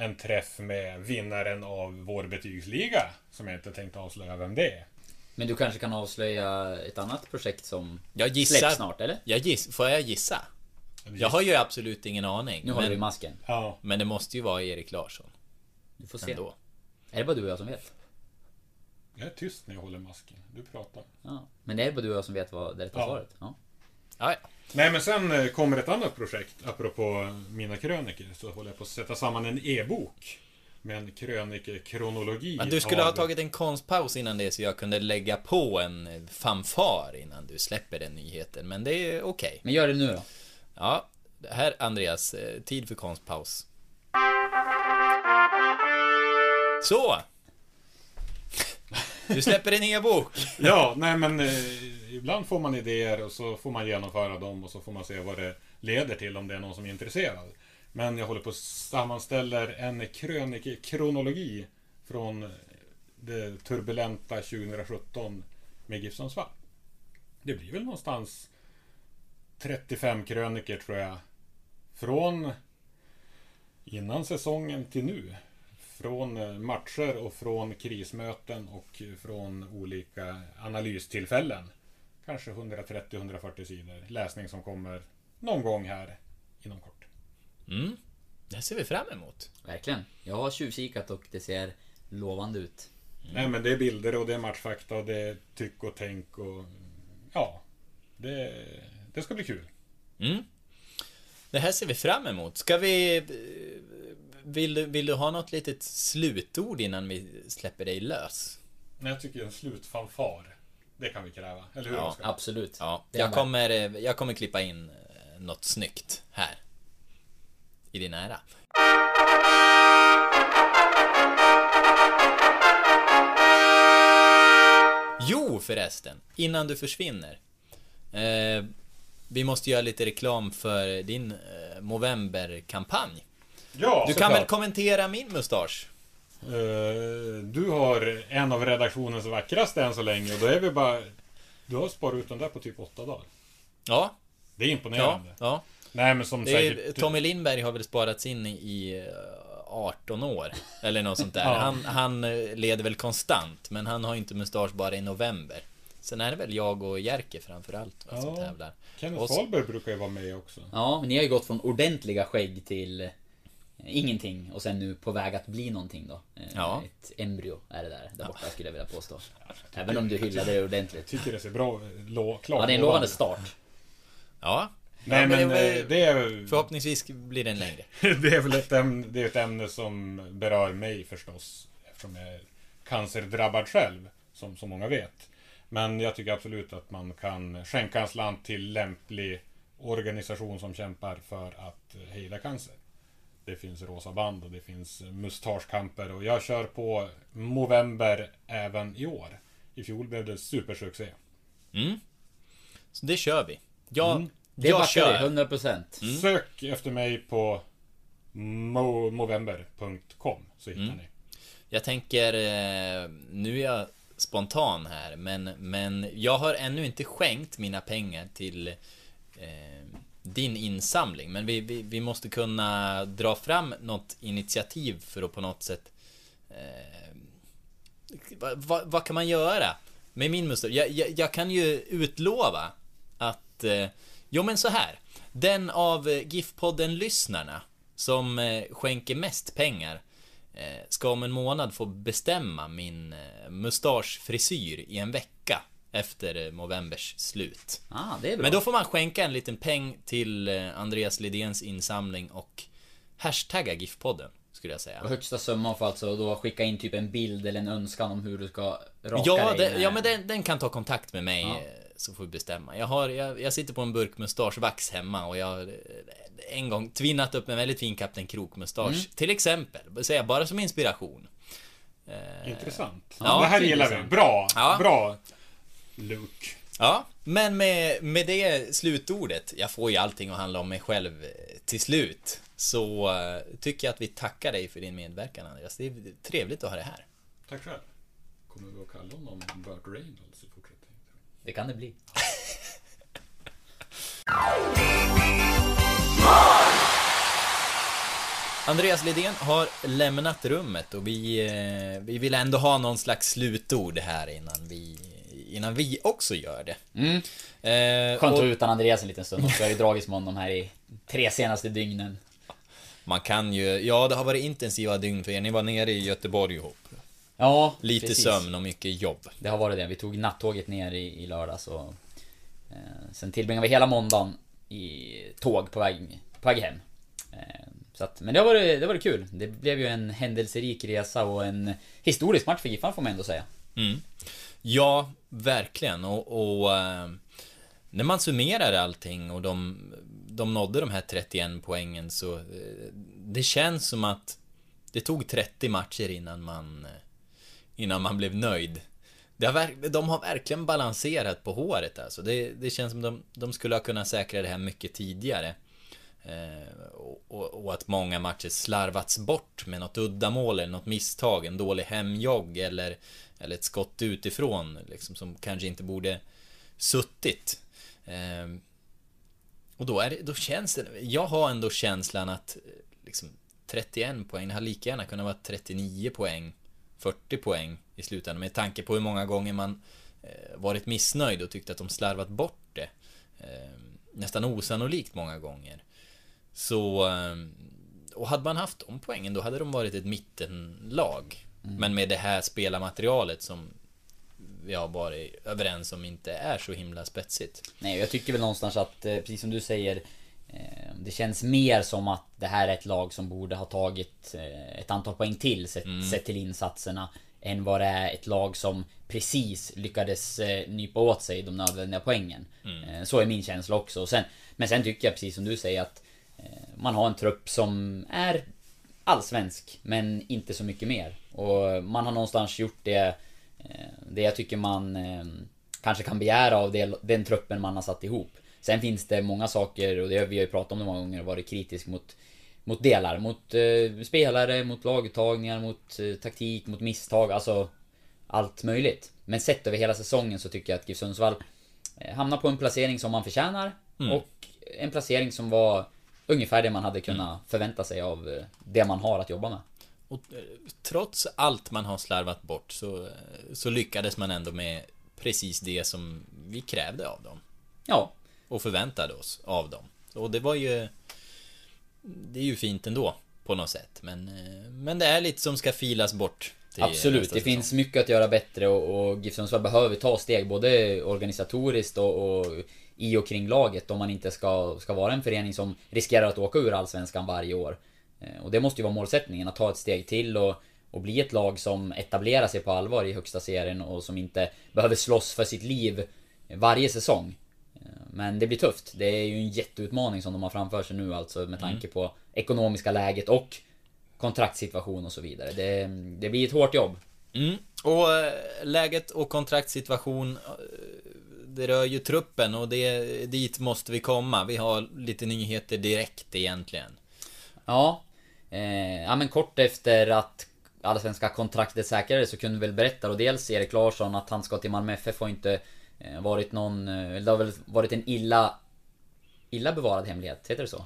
en träff med vinnaren av vår betygsliga. Som jag inte tänkt avslöja vem det är. Men du kanske kan avslöja ett annat projekt som jag gissar, släpps snart, eller? Jag giss, får jag gissa? Jag har ju absolut ingen aning. Nu har du masken. Ja. Men det måste ju vara Erik Larsson. Du får se. Ändå. Är det bara du och jag som vet? Jag är tyst när jag håller masken. Du pratar. Ja. Men det är bara du och jag som vet vad det rätta Ja. svaret. Ja. Ja, ja. Nej men sen eh, kommer ett annat projekt apropå mina kröniker. Så håller jag på att sätta samman en e-bok. Med en krönikekronologi. Men du skulle ha av- tagit en konstpaus innan det så jag kunde lägga på en fanfar innan du släpper den nyheten. Men det är okej. Men gör det nu då. Ja, här Andreas, eh, tid för konstpaus. Så! Du släpper en e-bok. Ja, nej men eh, ibland får man idéer och så får man genomföra dem och så får man se vad det leder till om det är någon som är intresserad. Men jag håller på att sammanställer en krönikekronologi från eh, det turbulenta 2017 med GIF Sundsvall. Det blir väl någonstans 35 kröniker tror jag. Från innan säsongen till nu. Från eh, matcher och från krismöten och från olika analystillfällen. Kanske 130-140 sidor läsning som kommer någon gång här inom kort. Mm, det ser vi fram emot. Verkligen. Jag har tjuvkikat och det ser lovande ut. Nej men det är bilder och det är matchfakta och det är tyck och tänk och ja. Det, det ska bli kul. Mm. Det här ser vi fram emot. Ska vi... Vill du, vill du ha något litet slutord innan vi släpper dig lös? Jag tycker en slutfanfar. Det kan vi kräva. Eller hur Ja, Oskar? Absolut. Ja, jag kommer, eh, jag kommer klippa in eh, något snyggt här. I din ära. Jo förresten, innan du försvinner. Eh, vi måste göra lite reklam för din eh, Movember-kampanj. Ja, Du kan såklart. väl kommentera min mustasch? Eh, du har en av redaktionens vackraste än så länge och då är vi bara... Du har sparat ut den där på typ åtta dagar. Ja, Det är ja, imponerande. ja. Nej men som Det är, säkert... Tommy Lindberg har väl sparats in i eh, 18 år. Eller något sånt där. Ja. Han, han eh, leder väl konstant, men han har inte mustasch bara i november. Sen är det väl jag och Jerker framförallt va, som Ja. tävlar. Kenneth Och så- Fahlberg brukar ju vara med också. Ja, men ni har ju gått från ordentliga skägg till eh, ingenting och sen nu på väg att bli någonting då. Eh, Ja. Ett embryo är det där, där borta skulle jag vilja påstå. Även om du hyllade det ordentligt. Tycker det ser bra... Klart Ja, det är en lovande start. Ja. Nej men det, eh, det är... Förhoppningsvis blir den längre. det är väl ett ämne, det är ett ämne som berör mig förstås. Eftersom jag är cancerdrabbad själv. Som så många vet. Men jag tycker absolut att man kan skänka en slant till lämplig organisation som kämpar för att hejda cancer. Det finns Rosa band och det finns mustaschkamper och jag kör på Movember även i år. I fjol blev det supersuccé. Mm. Så det kör vi. Jag, Mm. Det jag backar vi, kör. 100%. Sök efter mig på mo- movember.com så hittar Mm. ni. Jag tänker, eh, nu är jag spontan här, men, men jag har ännu inte skänkt mina pengar till eh, din insamling. Men vi, vi, vi måste kunna dra fram något initiativ för att på något sätt eh, vad, vad, vad kan man göra med min mustasch? Jag, jag, jag kan ju utlova att, eh, jo men så här. Den av GIF-podden-lyssnarna som eh, skänker mest pengar eh, ska om en månad få bestämma min eh, mustaschfrisyr i en vecka efter eh, Movembers slut. Ah, det är bra. Men då får man skänka en liten peng till eh, Andreas Lidéns insamling och hashtagga GIF-podden, skulle jag säga. Och högsta summan får alltså då skicka in typ en bild eller en önskan om hur du ska raka Ja, dig. det, med- ja men den, den kan ta kontakt med mig Ja. eh, så får vi bestämma. Jag, har, jag, jag sitter på en burk mustaschvax hemma och jag har en gång tvinnat upp en väldigt fin Kapten Krok-mustasch. Mm. Till exempel, säga bara som inspiration. Intressant. Ja, det här gillar vi. Bra. Ja. Bra. Luke. Ja, men med, med det slutordet, jag får ju allting att handla om mig själv eh, till slut, så eh, tycker jag att vi tackar dig för din medverkan Andreas. Det är trevligt att ha det här. Tack själv. Kommer vi att kalla honom Burt Reynolds i fortsättningen? Det kan det bli. Andreas Lidén har lämnat rummet och vi, eh, vi vill ändå ha någon slags slutord här innan vi, innan vi också gör det. Mm. Eh, Skönt att och utan Andreas en liten stund också. Jag har ju dragits med honom här i tre senaste dygnen. man kan ju, ja det har varit intensiva dygn för er, ni var nere i Göteborg ihop. Ja, Lite precis. sömn och mycket jobb. Det har varit det. Vi tog nattåget ner i, i lördags och eh, Sen tillbringade vi hela måndagen i tåg på väg, på väg hem. Eh, så att, men det varit, det varit kul. Det blev ju en händelserik resa och en historisk match för Giffarna får man ändå säga. Mm. Ja, verkligen. Och, och eh, när man summerar allting och de, de nådde de här 31 poängen så eh, det känns som att det tog 30 matcher innan man eh, innan man blev nöjd. Det har, de har verkligen balanserat på håret alltså. Det, det känns som de, de skulle ha kunnat säkra det här mycket tidigare. Eh, och, och att många matcher slarvats bort med något uddamål eller något misstag, en dålig hemjogg eller, eller ett skott utifrån liksom, som kanske inte borde suttit. Eh, och då, är det, då känns det, jag har ändå känslan att eh, liksom, 31 poäng, det har lika gärna kunnat vara 39 poäng, 40 poäng i slutändan med tanke på hur många gånger man eh, varit missnöjd och tyckt att de slarvat bort det. Eh, nästan osannolikt många gånger. Så... Ehm, och hade man haft de poängen då hade de varit ett mittenlag. Men med det här spelarmaterialet som vi har varit överens om inte är så himla spetsigt. Nej, jag tycker väl någonstans att, eh, precis som du säger eh, Det känns mer som att det här är ett lag som borde ha tagit eh, ett antal poäng till sett, sett till insatserna Än vad det är ett lag som precis lyckades nypa åt sig de nödvändiga poängen Eh, Så är min känsla också. Sen, men sen tycker jag precis som du säger att Man har en trupp som är allsvensk men inte så mycket mer. Och man har någonstans gjort det eh, Det jag tycker man eh, kanske kan begära av den truppen man har satt ihop. Sen finns det många saker och det har vi ju pratat om det många gånger och varit kritisk mot mot delar, mot eh, spelare, mot laguttagningar, mot eh, taktik, mot misstag, alltså allt möjligt. Men sett över hela säsongen så tycker jag att GIF Sundsvall eh, hamnar på en placering som man förtjänar och en placering som var ungefär det man hade kunnat förvänta sig av det man har att jobba med. Och eh, trots allt man har slarvat bort så, eh, så lyckades man ändå med precis det som vi krävde av dem. Ja, Och förväntade oss av dem. Och det var ju... Det är ju fint ändå. På något sätt. Men, eh, men det är lite som ska filas bort. Absolut, det finns mycket att göra bättre och, och GIF Sundsvall behöver ta steg både organisatoriskt och, och i och kring laget om man inte ska, ska vara en förening som riskerar att åka ur Allsvenskan varje år. Eh, Och det måste ju vara målsättningen, att ta ett steg till och, och bli ett lag som etablerar sig på allvar i högsta serien och som inte behöver slåss för sitt liv varje säsong. Eh, Men det blir tufft. Det är ju en jätteutmaning som de har framför sig nu alltså med tanke på ekonomiska läget och kontraktssituation och så vidare. Det, det blir ett hårt jobb. Mm. Och eh, läget och kontraktssituation Det rör ju truppen och det, dit måste vi komma. Vi har lite nyheter direkt egentligen. Ja. Eh, ja men kort efter att allsvenska kontraktet säkrades så kunde vi väl berätta och dels Erik Larsson att han ska till Malmö FF har inte eh, varit någon... Eh, det har väl varit en illa... Illa bevarad hemlighet, heter det så?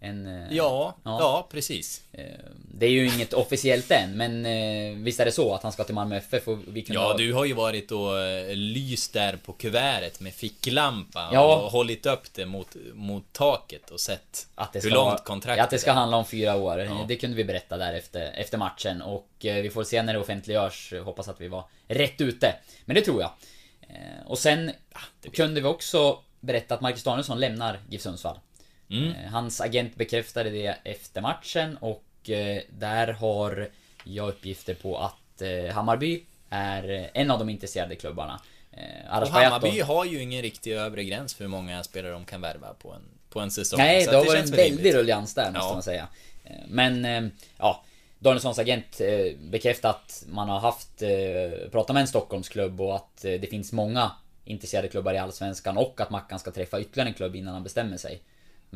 En... eh, Ja, ja, precis. eh, Det är ju inget officiellt än men eh, visst är det så att han ska till Malmö FF och vi kunde Ja, ha- du har ju varit och lyst där på kuvertet med ficklampa Ja. och hållit upp det mot, mot taket och sett Att det hur långt kontraktet Att det ska handla om fyra år. Ja. Det kunde vi berätta där efter, efter matchen. Och vi får se när det offentliggörs. Hoppas att vi var rätt ute. Men det tror jag. Och sen kunde vi också berätta att Marcus Danielsson lämnar GIF Sundsvall. Mm. Eh, Hans agent bekräftade det efter matchen och eh, där har jag uppgifter på att eh, Hammarby är en av de intresserade klubbarna. Och Hammarby har ju ingen riktig övre gräns för hur många spelare de kan värva på en, på en säsong. Nej, Så det har varit en väl väldig ruljans där måste Ja. man säga. Men, ja. Danielssons agent bekräftar att man har haft, pratat med en Stockholmsklubb och att det finns många intresserade klubbar i Allsvenskan och att Mackan ska träffa ytterligare en klubb innan han bestämmer sig.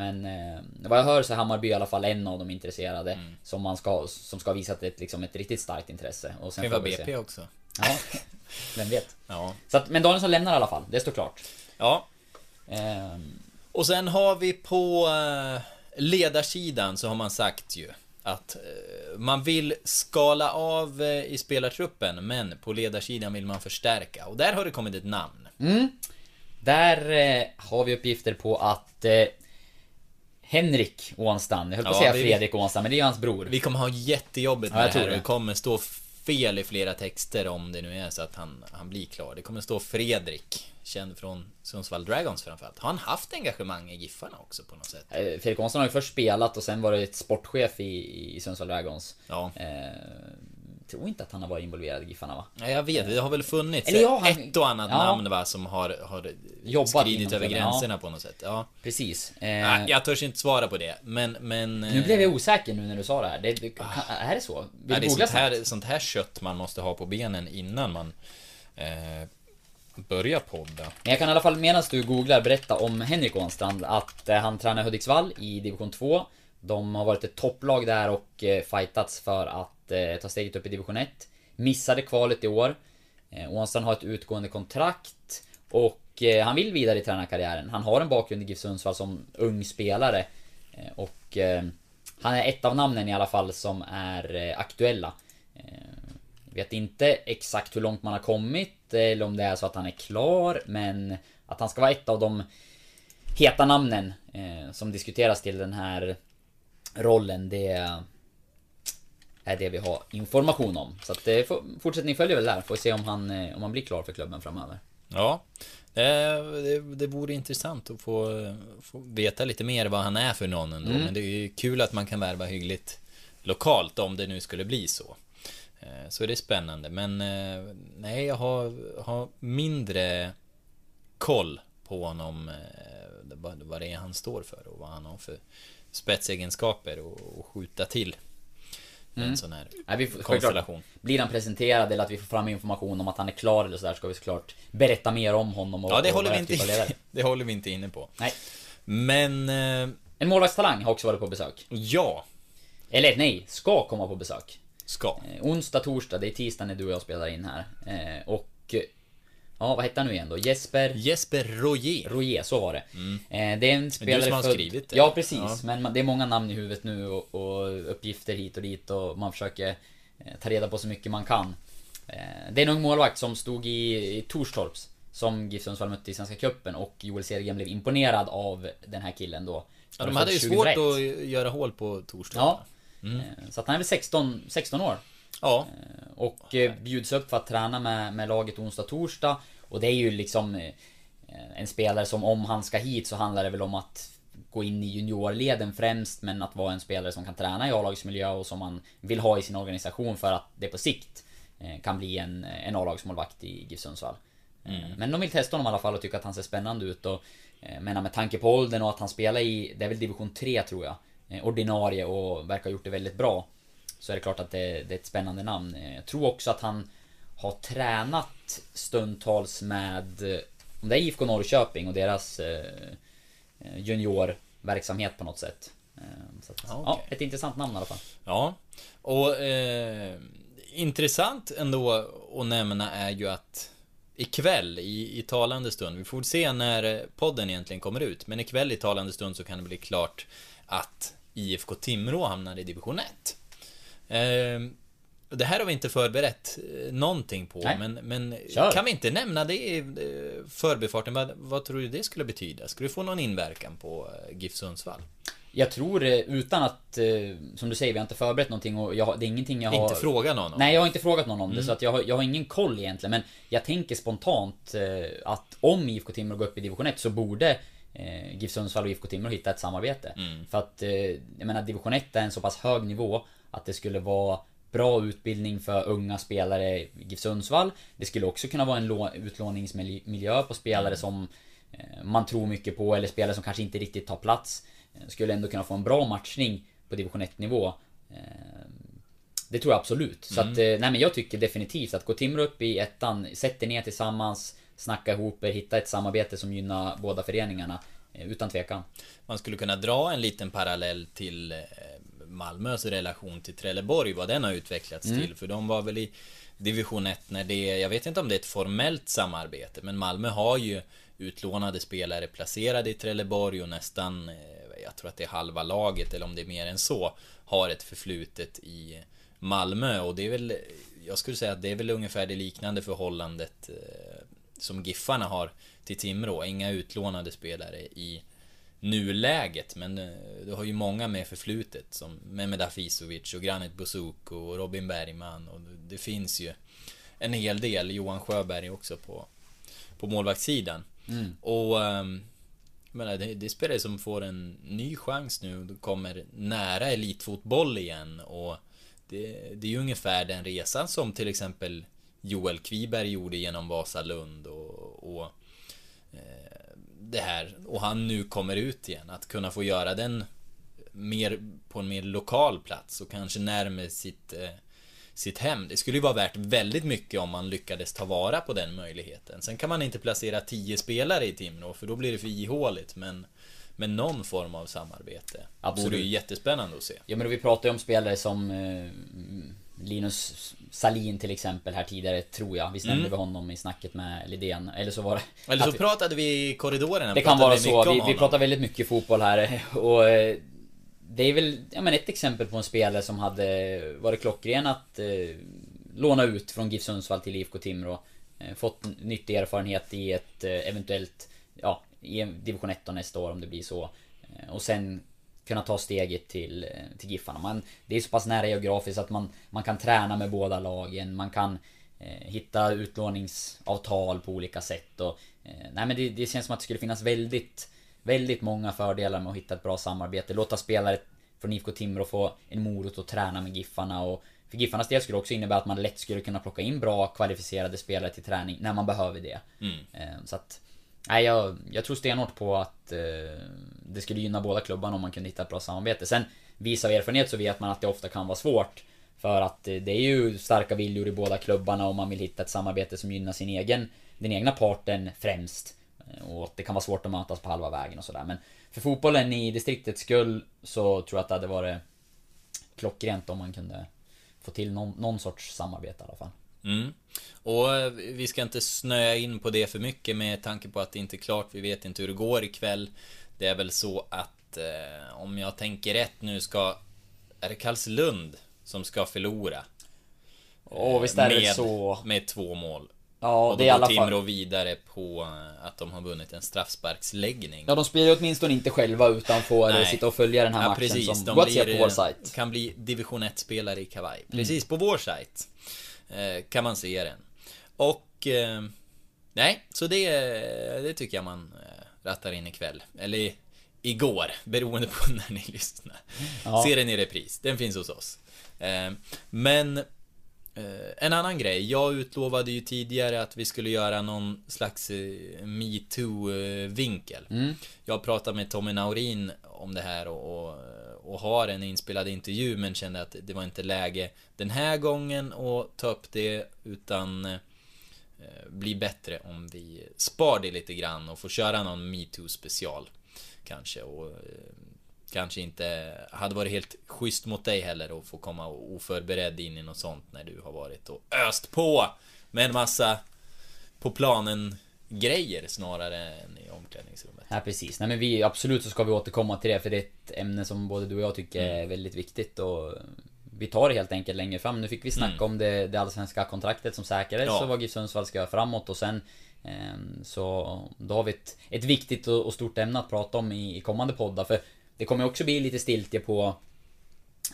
Men eh, vad jag hör så är Hammarby i alla fall en av de intresserade Mm. som, man ska, som ska ha visat ett, liksom, ett riktigt starkt intresse. Och sen får vara vi se. BP också. Ja, vem vet. Ja. Så att, men Danielsson lämnar i alla fall, det står klart. ja. Ehm, Och sen har vi på eh, ledarsidan så har man sagt ju att eh, man vill skala av eh, i spelartruppen men på ledarsidan vill man förstärka och där har det kommit ett namn. Där eh, har vi uppgifter på att eh, Henrik Ånstam, jag höll på att Ja, säga vi- Fredrik Ånstam, men det är ju hans bror. Vi kommer ha jättejobbigt Ja, med jag det här det. det kommer stå fel i flera texter om det nu är så att han, han blir klar. Det kommer stå Fredrik, känd från Sundsvall Dragons framförallt. Har han haft engagemang i Giffarna också på något sätt? Eh, Fredrik Hansson har ju först spelat och sen varit sportchef i, i Sundsvall Dragons. Ja. Eh, tror inte att han har varit involverad i Giffarna va? Ja, jag vet, det har väl funnits Eller ja, han- ett och annat ja. namn va, som har, har Jobbat skridit över gränserna på något sätt. Ja. Precis. Eh, Nej, jag törs inte svara på det, men... men Nu blev jag osäker nu när du sa det här. Det, det, kan, är det så? Vill Ja, det är sånt här, sånt här kött man måste ha på benen innan man eh, börjar podda. Men jag kan i alla fall medan du googlar berätta om Henrik Ånstrand att eh, han tränar Hudiksvall i division 2. De har varit ett topplag där och eh, fightats för att eh, ta steget upp i division 1. Missade kvalet i år. Eh, Ånstrand har ett utgående kontrakt och eh, han vill vidare i tränarkarriären. Han har en bakgrund i GIF Sundsvall som ung spelare. Eh, och eh, han är ett av namnen i alla fall som är eh, aktuella. Eh, Vet inte exakt hur långt man har kommit eller om det är så att han är klar men att han ska vara ett av de heta namnen eh, som diskuteras till den här rollen det är det vi har information om. Så att får, fortsättning följer väl där. Får se om han, eh, om han blir klar för klubben framöver. Ja, eh, det, det vore intressant att få, få veta lite mer vad han är för någon ändå. Mm. Men det är ju kul att man kan värva hyggligt lokalt om det nu skulle bli så. Eh, Så är det spännande. Men eh, nej, jag har, har mindre koll på honom. eh, Vad, vad det är han står för och vad han har för spetsegenskaper och, och skjuta till. En sån här Nej, vi får, konstellation. självklart, blir han presenterad eller att vi får fram information om att han är klar eller sådär ska vi såklart berätta mer om honom och Ja, det och håller, vi typ inte, ledare. det håller vi inte inne på. Nej. Men, eh, En målvaktstalang har också varit på besök. ja, Eller nej, ska komma på besök. ska. Eh, onsdag, torsdag, det är tisdag när du och jag spelar in här. Eh, och... Ja, vad hette han nu igen då? Jesper Jesper Royer. Royer, så var det. Eh, det är en spelare som har född- skrivit det. Ja, precis. Ja. Men det är många namn i huvudet nu och, och uppgifter hit och dit och man försöker eh, ta reda på så mycket man kan. Eh, det är en ung målvakt som stod i, i Torstorps som GIF Sundsvall mötte i Svenska Cupen och Joel Cedergren blev imponerad av den här killen då. Ja, de hade ju svårt 2001. att göra hål på torsdag. Ja. Mm. Så att han är väl 16, 16 år. Ja. Och eh, bjuds upp för att träna med, med laget onsdag, torsdag. Och det är ju liksom eh, en spelare som om han ska hit så handlar det väl om att gå in i juniorleden främst men att vara en spelare som kan träna i A-lagsmiljö och som man vill ha i sin organisation för att det på sikt eh, kan bli en, en A-lagsmålvakt i GIF Sundsvall. Eh, Men de vill testa honom i alla fall och tycker att han ser spännande ut och eh, menar med tanke på åldern och att han spelar i, det är väl division 3 tror jag. eh, Ordinarie och verkar ha gjort det väldigt bra. Så är det klart att det, det är ett spännande namn. Eh, Jag tror också att han har tränat stundtals med, eh, om det är IFK Norrköping och deras eh, juniorverksamhet på något sätt. Så att, Ja, ja, ett intressant namn i alla fall. Ja. Och eh, intressant ändå att nämna är ju att ikväll i, i talande stund, vi får se när podden egentligen kommer ut, men ikväll i talande stund så kan det bli klart att IFK Timrå hamnar i division 1. Eh, det här har vi inte förberett eh, någonting på, Nej. men, men Kör. kan vi inte nämna det i eh, förbifarten? Vad, vad tror du det skulle betyda? Skulle det få någon inverkan på eh, GIF Sundsvall? Jag tror utan att, som du säger, vi har inte förberett någonting och jag, det är ingenting jag har... Inte fråga någon om Nej, jag har inte frågat någon om Mm. det så att jag har, jag har ingen koll egentligen men jag tänker spontant att om IFK Timrå går upp i division 1 så borde eh, GIF Sundsvall och IFK Timrå hitta ett samarbete. Mm. För att, eh, jag menar division 1 är en så pass hög nivå att det skulle vara bra utbildning för unga spelare i GIF Sundsvall. Det skulle också kunna vara en lå- utlåningsmiljö på spelare som eh, man tror mycket på eller spelare som kanske inte riktigt tar plats. Eh, Skulle ändå kunna få en bra matchning på division 1 nivå. Eh, det tror jag absolut. Så Mm. att, nej men jag tycker definitivt att gå Timrå upp i ettan, sätt er ner tillsammans, snacka ihop er, hitta ett samarbete som gynnar båda föreningarna. Utan tvekan. Man skulle kunna dra en liten parallell till Malmös relation till Trelleborg, vad den har utvecklats till. För de var väl i division 1 när det, jag vet inte om det är ett formellt samarbete, men Malmö har ju utlånade spelare placerade i Trelleborg och nästan, eh, jag tror att det är halva laget, eller om det är mer än så, har ett förflutet i Malmö. Och det är väl, jag skulle säga att det är väl ungefär det liknande förhållandet eh, som Giffarna har till Timrå. Inga utlånade spelare i nuläget. Men eh, du har ju många med förflutet som Mehmed Afisovic och Granit Bouzouko och Robin Bergman och det finns ju en hel del. Johan Sjöberg också på, på målvaktssidan. Mm. Och ehm, men det, det är spelare som får en ny chans nu och kommer nära elitfotboll igen och det, det är ju ungefär den resan som till exempel Joel Kviberg gjorde genom Vasalund och, och det här och han nu kommer ut igen att kunna få göra den mer på en mer lokal plats och kanske närmare sitt eh, sitt hem. Det skulle ju vara värt väldigt mycket om man lyckades ta vara på den möjligheten. Sen kan man inte placera tio spelare i Timrå för då blir det för ihåligt men med någon form av samarbete. Absolut. Vore ju jättespännande att se. Ja men vi pratade ju om spelare som eh, Linus Salin till exempel här tidigare, tror jag. Visst nämnde Mm. vi honom i snacket med Lidén? Eller så var det... Eller så vi- pratade vi i korridorerna. Det kan vara så. Vi, vi pratar väldigt mycket fotboll här och eh, det är väl ja, men ett exempel på en spelare som hade varit klockren att eh, låna ut från GIF Sundsvall till IFK Timrå. Eh, fått nyttig erfarenhet i ett eh, eventuellt, ja, i division 1 nästa år om det blir så. Eh, och sen kunna ta steget till, eh, till Giffarna. Man, det är så pass nära geografiskt att man, man kan träna med båda lagen. Man kan eh, hitta utlåningsavtal på olika sätt. Och, eh, nej men det, det känns som att det skulle finnas väldigt, väldigt många fördelar med att hitta ett bra samarbete. Låta spelare från IFK Timrå få en morot att träna med Giffarna. Och för Giffarnas del skulle det också innebära att man lätt skulle kunna plocka in bra kvalificerade spelare till träning när man behöver det. Mm. Eh, Så att Nej, jag, jag tror stenhårt på att eh, det skulle gynna båda klubbarna om man kunde hitta ett bra samarbete. Sen, vis av erfarenhet så vet man att det ofta kan vara svårt. För att eh, det är ju starka viljor i båda klubbarna och man vill hitta ett samarbete som gynnar sin egen, den egna parten främst. Eh, och att det kan vara svårt att mötas på halva vägen och sådär. Men för fotbollen i distriktets skull så tror jag att det hade varit klockrent om man kunde få till någon, någon sorts samarbete i alla fall. Mm. Och eh, vi ska inte snöa in på det för mycket med tanke på att det inte är klart. Vi vet inte hur det går ikväll. Det är väl så att eh, om jag tänker rätt nu ska... Är det Karlslund som ska förlora? Och visst är det med, så. Med två mål. Ja, och det är i alla Timrå fall... vidare på eh, att de har vunnit en straffsparksläggning. Ja, de spelar ju åtminstone inte själva utan får Nej. sitta och följa den här Ja, matchen precis. som går att se på vår sajt. Kan bli division 1-spelare i kavaj. Mm. Precis, på vår sajt. Eh, kan man se den. Och... Eh, nej, så det, det tycker jag man eh, rattar in ikväll. Eller igår, beroende på när ni lyssnar. Ja. Se den i repris. Den finns hos oss. Men... En annan grej. Jag utlovade ju tidigare att vi skulle göra någon slags metoo-vinkel. Mm. Jag pratade med Tommy Naurin om det här och, och, och har en inspelad intervju men kände att det var inte läge den här gången att ta upp det utan eh, bli bättre om vi spar det lite grann och får köra någon metoo special kanske och eh, kanske inte hade varit helt schysst mot dig heller att få komma oförberedd in i något sånt när du har varit och öst på med en massa på planen grejer snarare än i omklädningsrummet. Ja, precis. Nej men vi, absolut så ska vi återkomma till det för det är ett ämne som både du och jag tycker Mm. är väldigt viktigt och vi tar det helt enkelt längre fram. Nu fick vi snacka Mm. om det, det allsvenska kontraktet som säkrades Ja. och vad GIF Sundsvall ska göra framåt och sen ehm, Så då har vi ett, ett viktigt och, och stort ämne att prata om i, i kommande poddar för Det kommer också bli lite stiltje på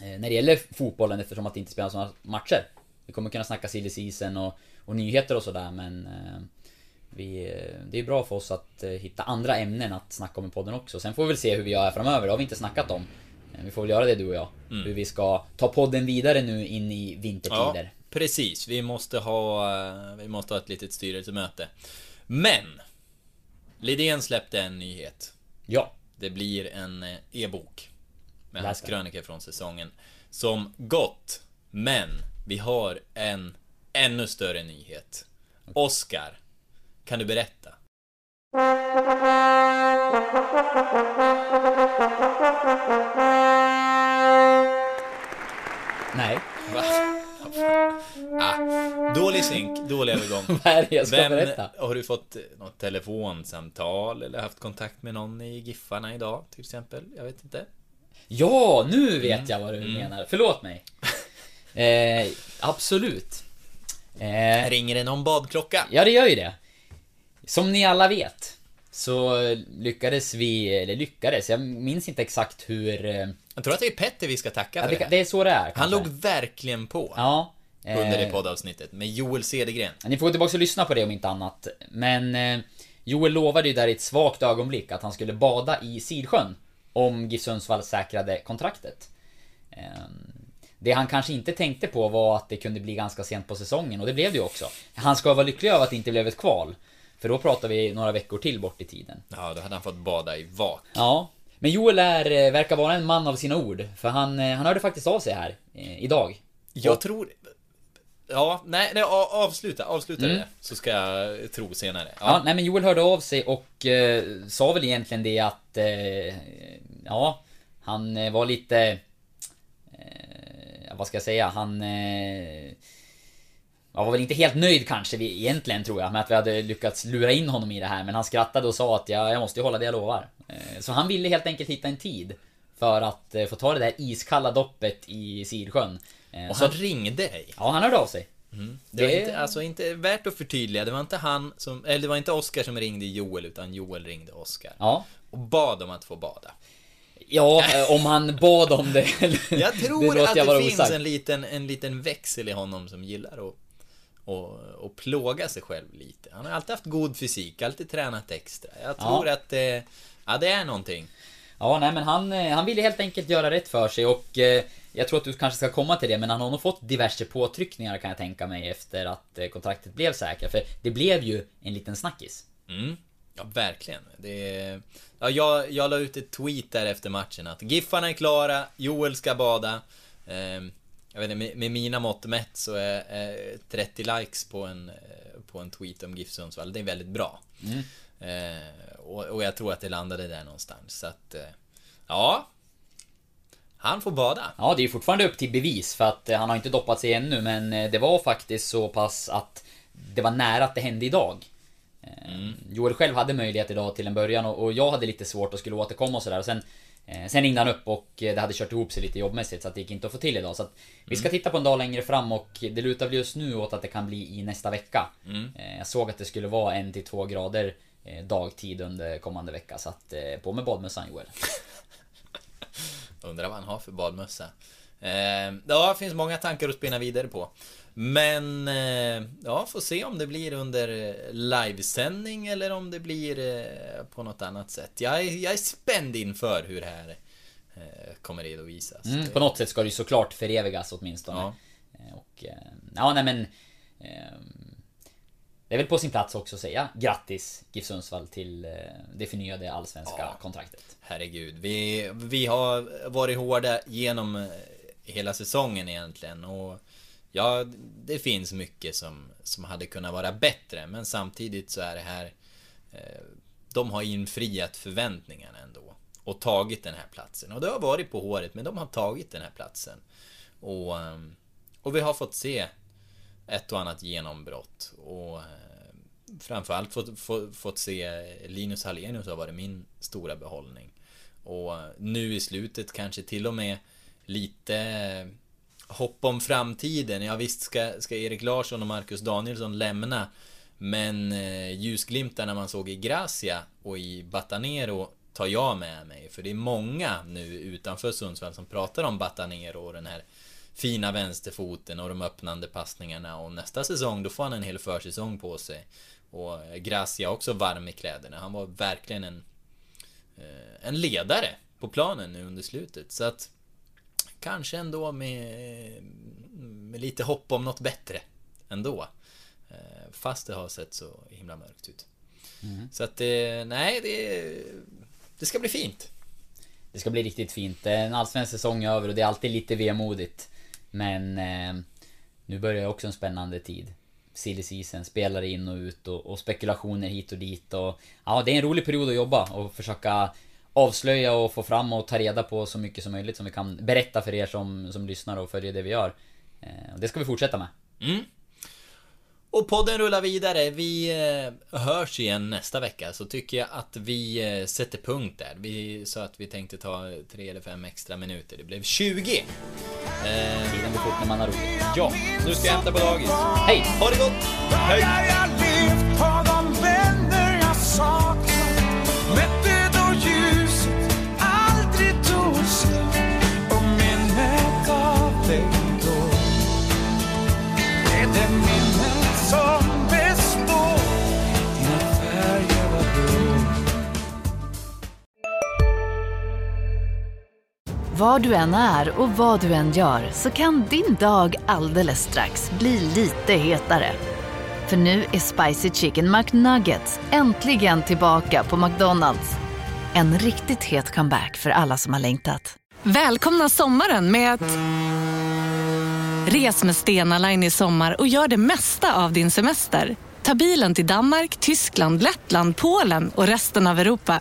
eh, När det gäller fotbollen eftersom att det inte spelas några matcher Vi kommer kunna snacka silly season och, och nyheter och sådär men eh, vi, eh, det är bra för oss att eh, hitta andra ämnen att snacka om i podden också. Sen får vi väl se hur vi gör här framöver. Det har vi inte snackat om. Eh, Vi får väl göra det du och jag. Mm. Hur vi ska ta podden vidare nu in i vintertider. Ja, precis. Vi måste ha, vi måste ha ett litet styrelsemöte. Men! Lidén släppte en nyhet. Ja. Det blir en e-bok. Med hans den. krönikor från säsongen. Som gått. Men vi har en ännu större nyhet. Oscar, kan du berätta? Nej. Va? Ah, dålig synk, dålig övergång. Vad är det jag ska Vem, berätta? Har du fått något telefonsamtal eller haft kontakt med någon i Giffarna idag till exempel? Jag vet inte. Ja, nu vet jag vad du Mm. menar. Förlåt mig. Eh, absolut. Eh, Ringer det någon badklocka? ja, det gör ju det. Som ni alla vet. Så lyckades vi, eller lyckades, jag minns inte exakt hur... eh, Jag tror att det är Petter vi ska tacka Ja, för det, det det är så det är Han kanske. låg verkligen på Ja. under det eh, poddavsnittet med Joel Cedergren. Ni får gå tillbaka och lyssna på det om inte annat. Men eh, Joel lovade ju där i ett svagt ögonblick att han skulle bada i Sidsjön om GIF Sundsvall säkrade kontraktet. Eh, det han kanske inte tänkte på var att det kunde bli ganska sent på säsongen och det blev det ju också. Han ska vara lycklig över att det inte blev ett kval. För då pratar vi några veckor till bort i tiden. Ja, då hade han fått bada i vak. Ja. Men Joel är, eh, verkar vara en man av sina ord. För han, eh, han hörde faktiskt av sig här eh, idag. Jag tror... Ja, nej, nej avsluta, avsluta det. Så ska jag tro senare. Mm. Ja, nej men Joel hörde av sig och eh, sa väl egentligen det att... Eh, ja, han eh, var lite... Vad ska jag säga? Han... Jag var väl inte helt nöjd kanske vi, egentligen tror jag med att vi hade lyckats lura in honom i det här men han skrattade och sa att ja, jag måste ju hålla det jag lovar. Eh, så han ville helt enkelt hitta en tid för att eh, få ta det där iskalla doppet i Sidsjön. Eh, Och så han ringde dig. Ja, han hörde av sig. Det var Det- inte, alltså inte värt att förtydliga. Det var inte han som, eller det var inte Oskar som ringde Joel, utan Joel ringde Oskar. Ja. Och bad om att få bada. Ja, om han bad om det. Jag det tror låter att jag det finns osagt. en liten, en liten växel i honom som gillar att och, och plåga sig själv lite. Han har alltid haft god fysik, alltid tränat extra. Jag tror att det, ja det är någonting. Ja, nej men han, eh, han ville helt enkelt göra rätt för sig och eh, jag tror att du kanske ska komma till det men han har nog fått diverse påtryckningar kan jag tänka mig efter att eh, kontraktet blev säkert. För det blev ju en liten snackis. Mm. Ja, verkligen. Det ja, jag, jag la ut ett tweet där efter matchen att Giffarna är klara, Joel ska bada. Ehm, jag vet inte, med, mina mått mätt så är, är 30 likes på en, eh, på en tweet om GIF Sundsvall, det är väldigt bra. Eh, och, och jag tror att det landade där någonstans. Så att, eh, ja. Han får bada. Ja, det är fortfarande upp till bevis för att han har inte doppat sig ännu men det var faktiskt så pass att det var nära att det hände idag. Eh, Joel själv hade möjlighet idag till en början och, och jag hade lite svårt och skulle återkomma och sådär. Och Sen, sen ringde han upp och eh, det hade kört ihop sig lite jobbmässigt så att det gick inte att få till idag. Så att vi ska titta på en dag längre fram och det lutar väl just nu åt att det kan bli i nästa vecka. Eh, Jag såg att det skulle vara en till två grader eh, dagtid under kommande vecka. Så att eh, på med badmössan Joel. Undrar vad han har för badmössa. Eh, ja, det finns många tankar att spinna vidare på. Men, eh, ja, får se om det blir under eh, livesändning eller om det blir eh, på något annat sätt. Jag är, jag är spänd inför hur det här kommer redovisas. Mm, på något sätt ska det ju såklart förevigas åtminstone. Ja. Och, ja, nej men... Det är väl på sin plats också att säga grattis GIF Sundsvall till det förnyade allsvenska Ja. kontraktet. Herregud, vi, vi har varit hårda genom hela säsongen egentligen och ja, det finns mycket som, som hade kunnat vara bättre men samtidigt så är det här eh, de har infriat förväntningarna ändå och tagit den här platsen. Och det har varit på håret men de har tagit den här platsen. Och, eh, och vi har fått se ett och annat genombrott. Och eh, framförallt fått, få, fått se Linus Hallenius har varit min stora behållning. Och eh, nu i slutet kanske till och med lite hopp om framtiden. Ja visst ska, ska Erik Larsson och Marcus Danielsson lämna. Men eh, ljusglimtarna man såg i Gracia och i Batanero tar jag med mig. För det är många nu utanför Sundsvall som pratar om Batanero och den här fina vänsterfoten och de öppnande passningarna och nästa säsong då får han en hel försäsong på sig. Och Gracia också varm i kläderna. Han var verkligen en eh, en ledare på planen nu under slutet. Så att kanske ändå med, med lite hopp om något bättre ändå. Eh, Fast det har sett så himla mörkt ut. Så att det, nej det, det ska bli fint. Det ska bli riktigt fint. Det är en allsvensk säsong över och det är alltid lite vemodigt. Men eh, nu börjar också en spännande tid. Silly season, spelare in och ut och, och spekulationer hit och dit och... Ja, det är en rolig period att jobba och försöka avslöja och få fram och ta reda på så mycket som möjligt som vi kan berätta för er som, som lyssnar och följer det vi gör. Eh, det ska vi fortsätta med. Och podden rullar vidare. Vi eh, hörs igen nästa vecka. Så tycker jag att vi eh, sätter punkt där. Vi sa att vi tänkte ta tre eller fem extra minuter. Det blev 20. Eh, Tiden går fort när man har roligt. ja, nu ska jag hämta på dagis. Hej! Ha det gott! Hej! Var du än är och vad du än gör så kan din dag alldeles strax bli lite hetare. För nu är Spicy Chicken McNuggets äntligen tillbaka på McDonalds. En riktigt het comeback för alla som har längtat. Välkomna sommaren med att... Res med Stena Line i sommar och gör det mesta av din semester. Ta bilen till Danmark, Tyskland, Lettland, Polen och resten av Europa.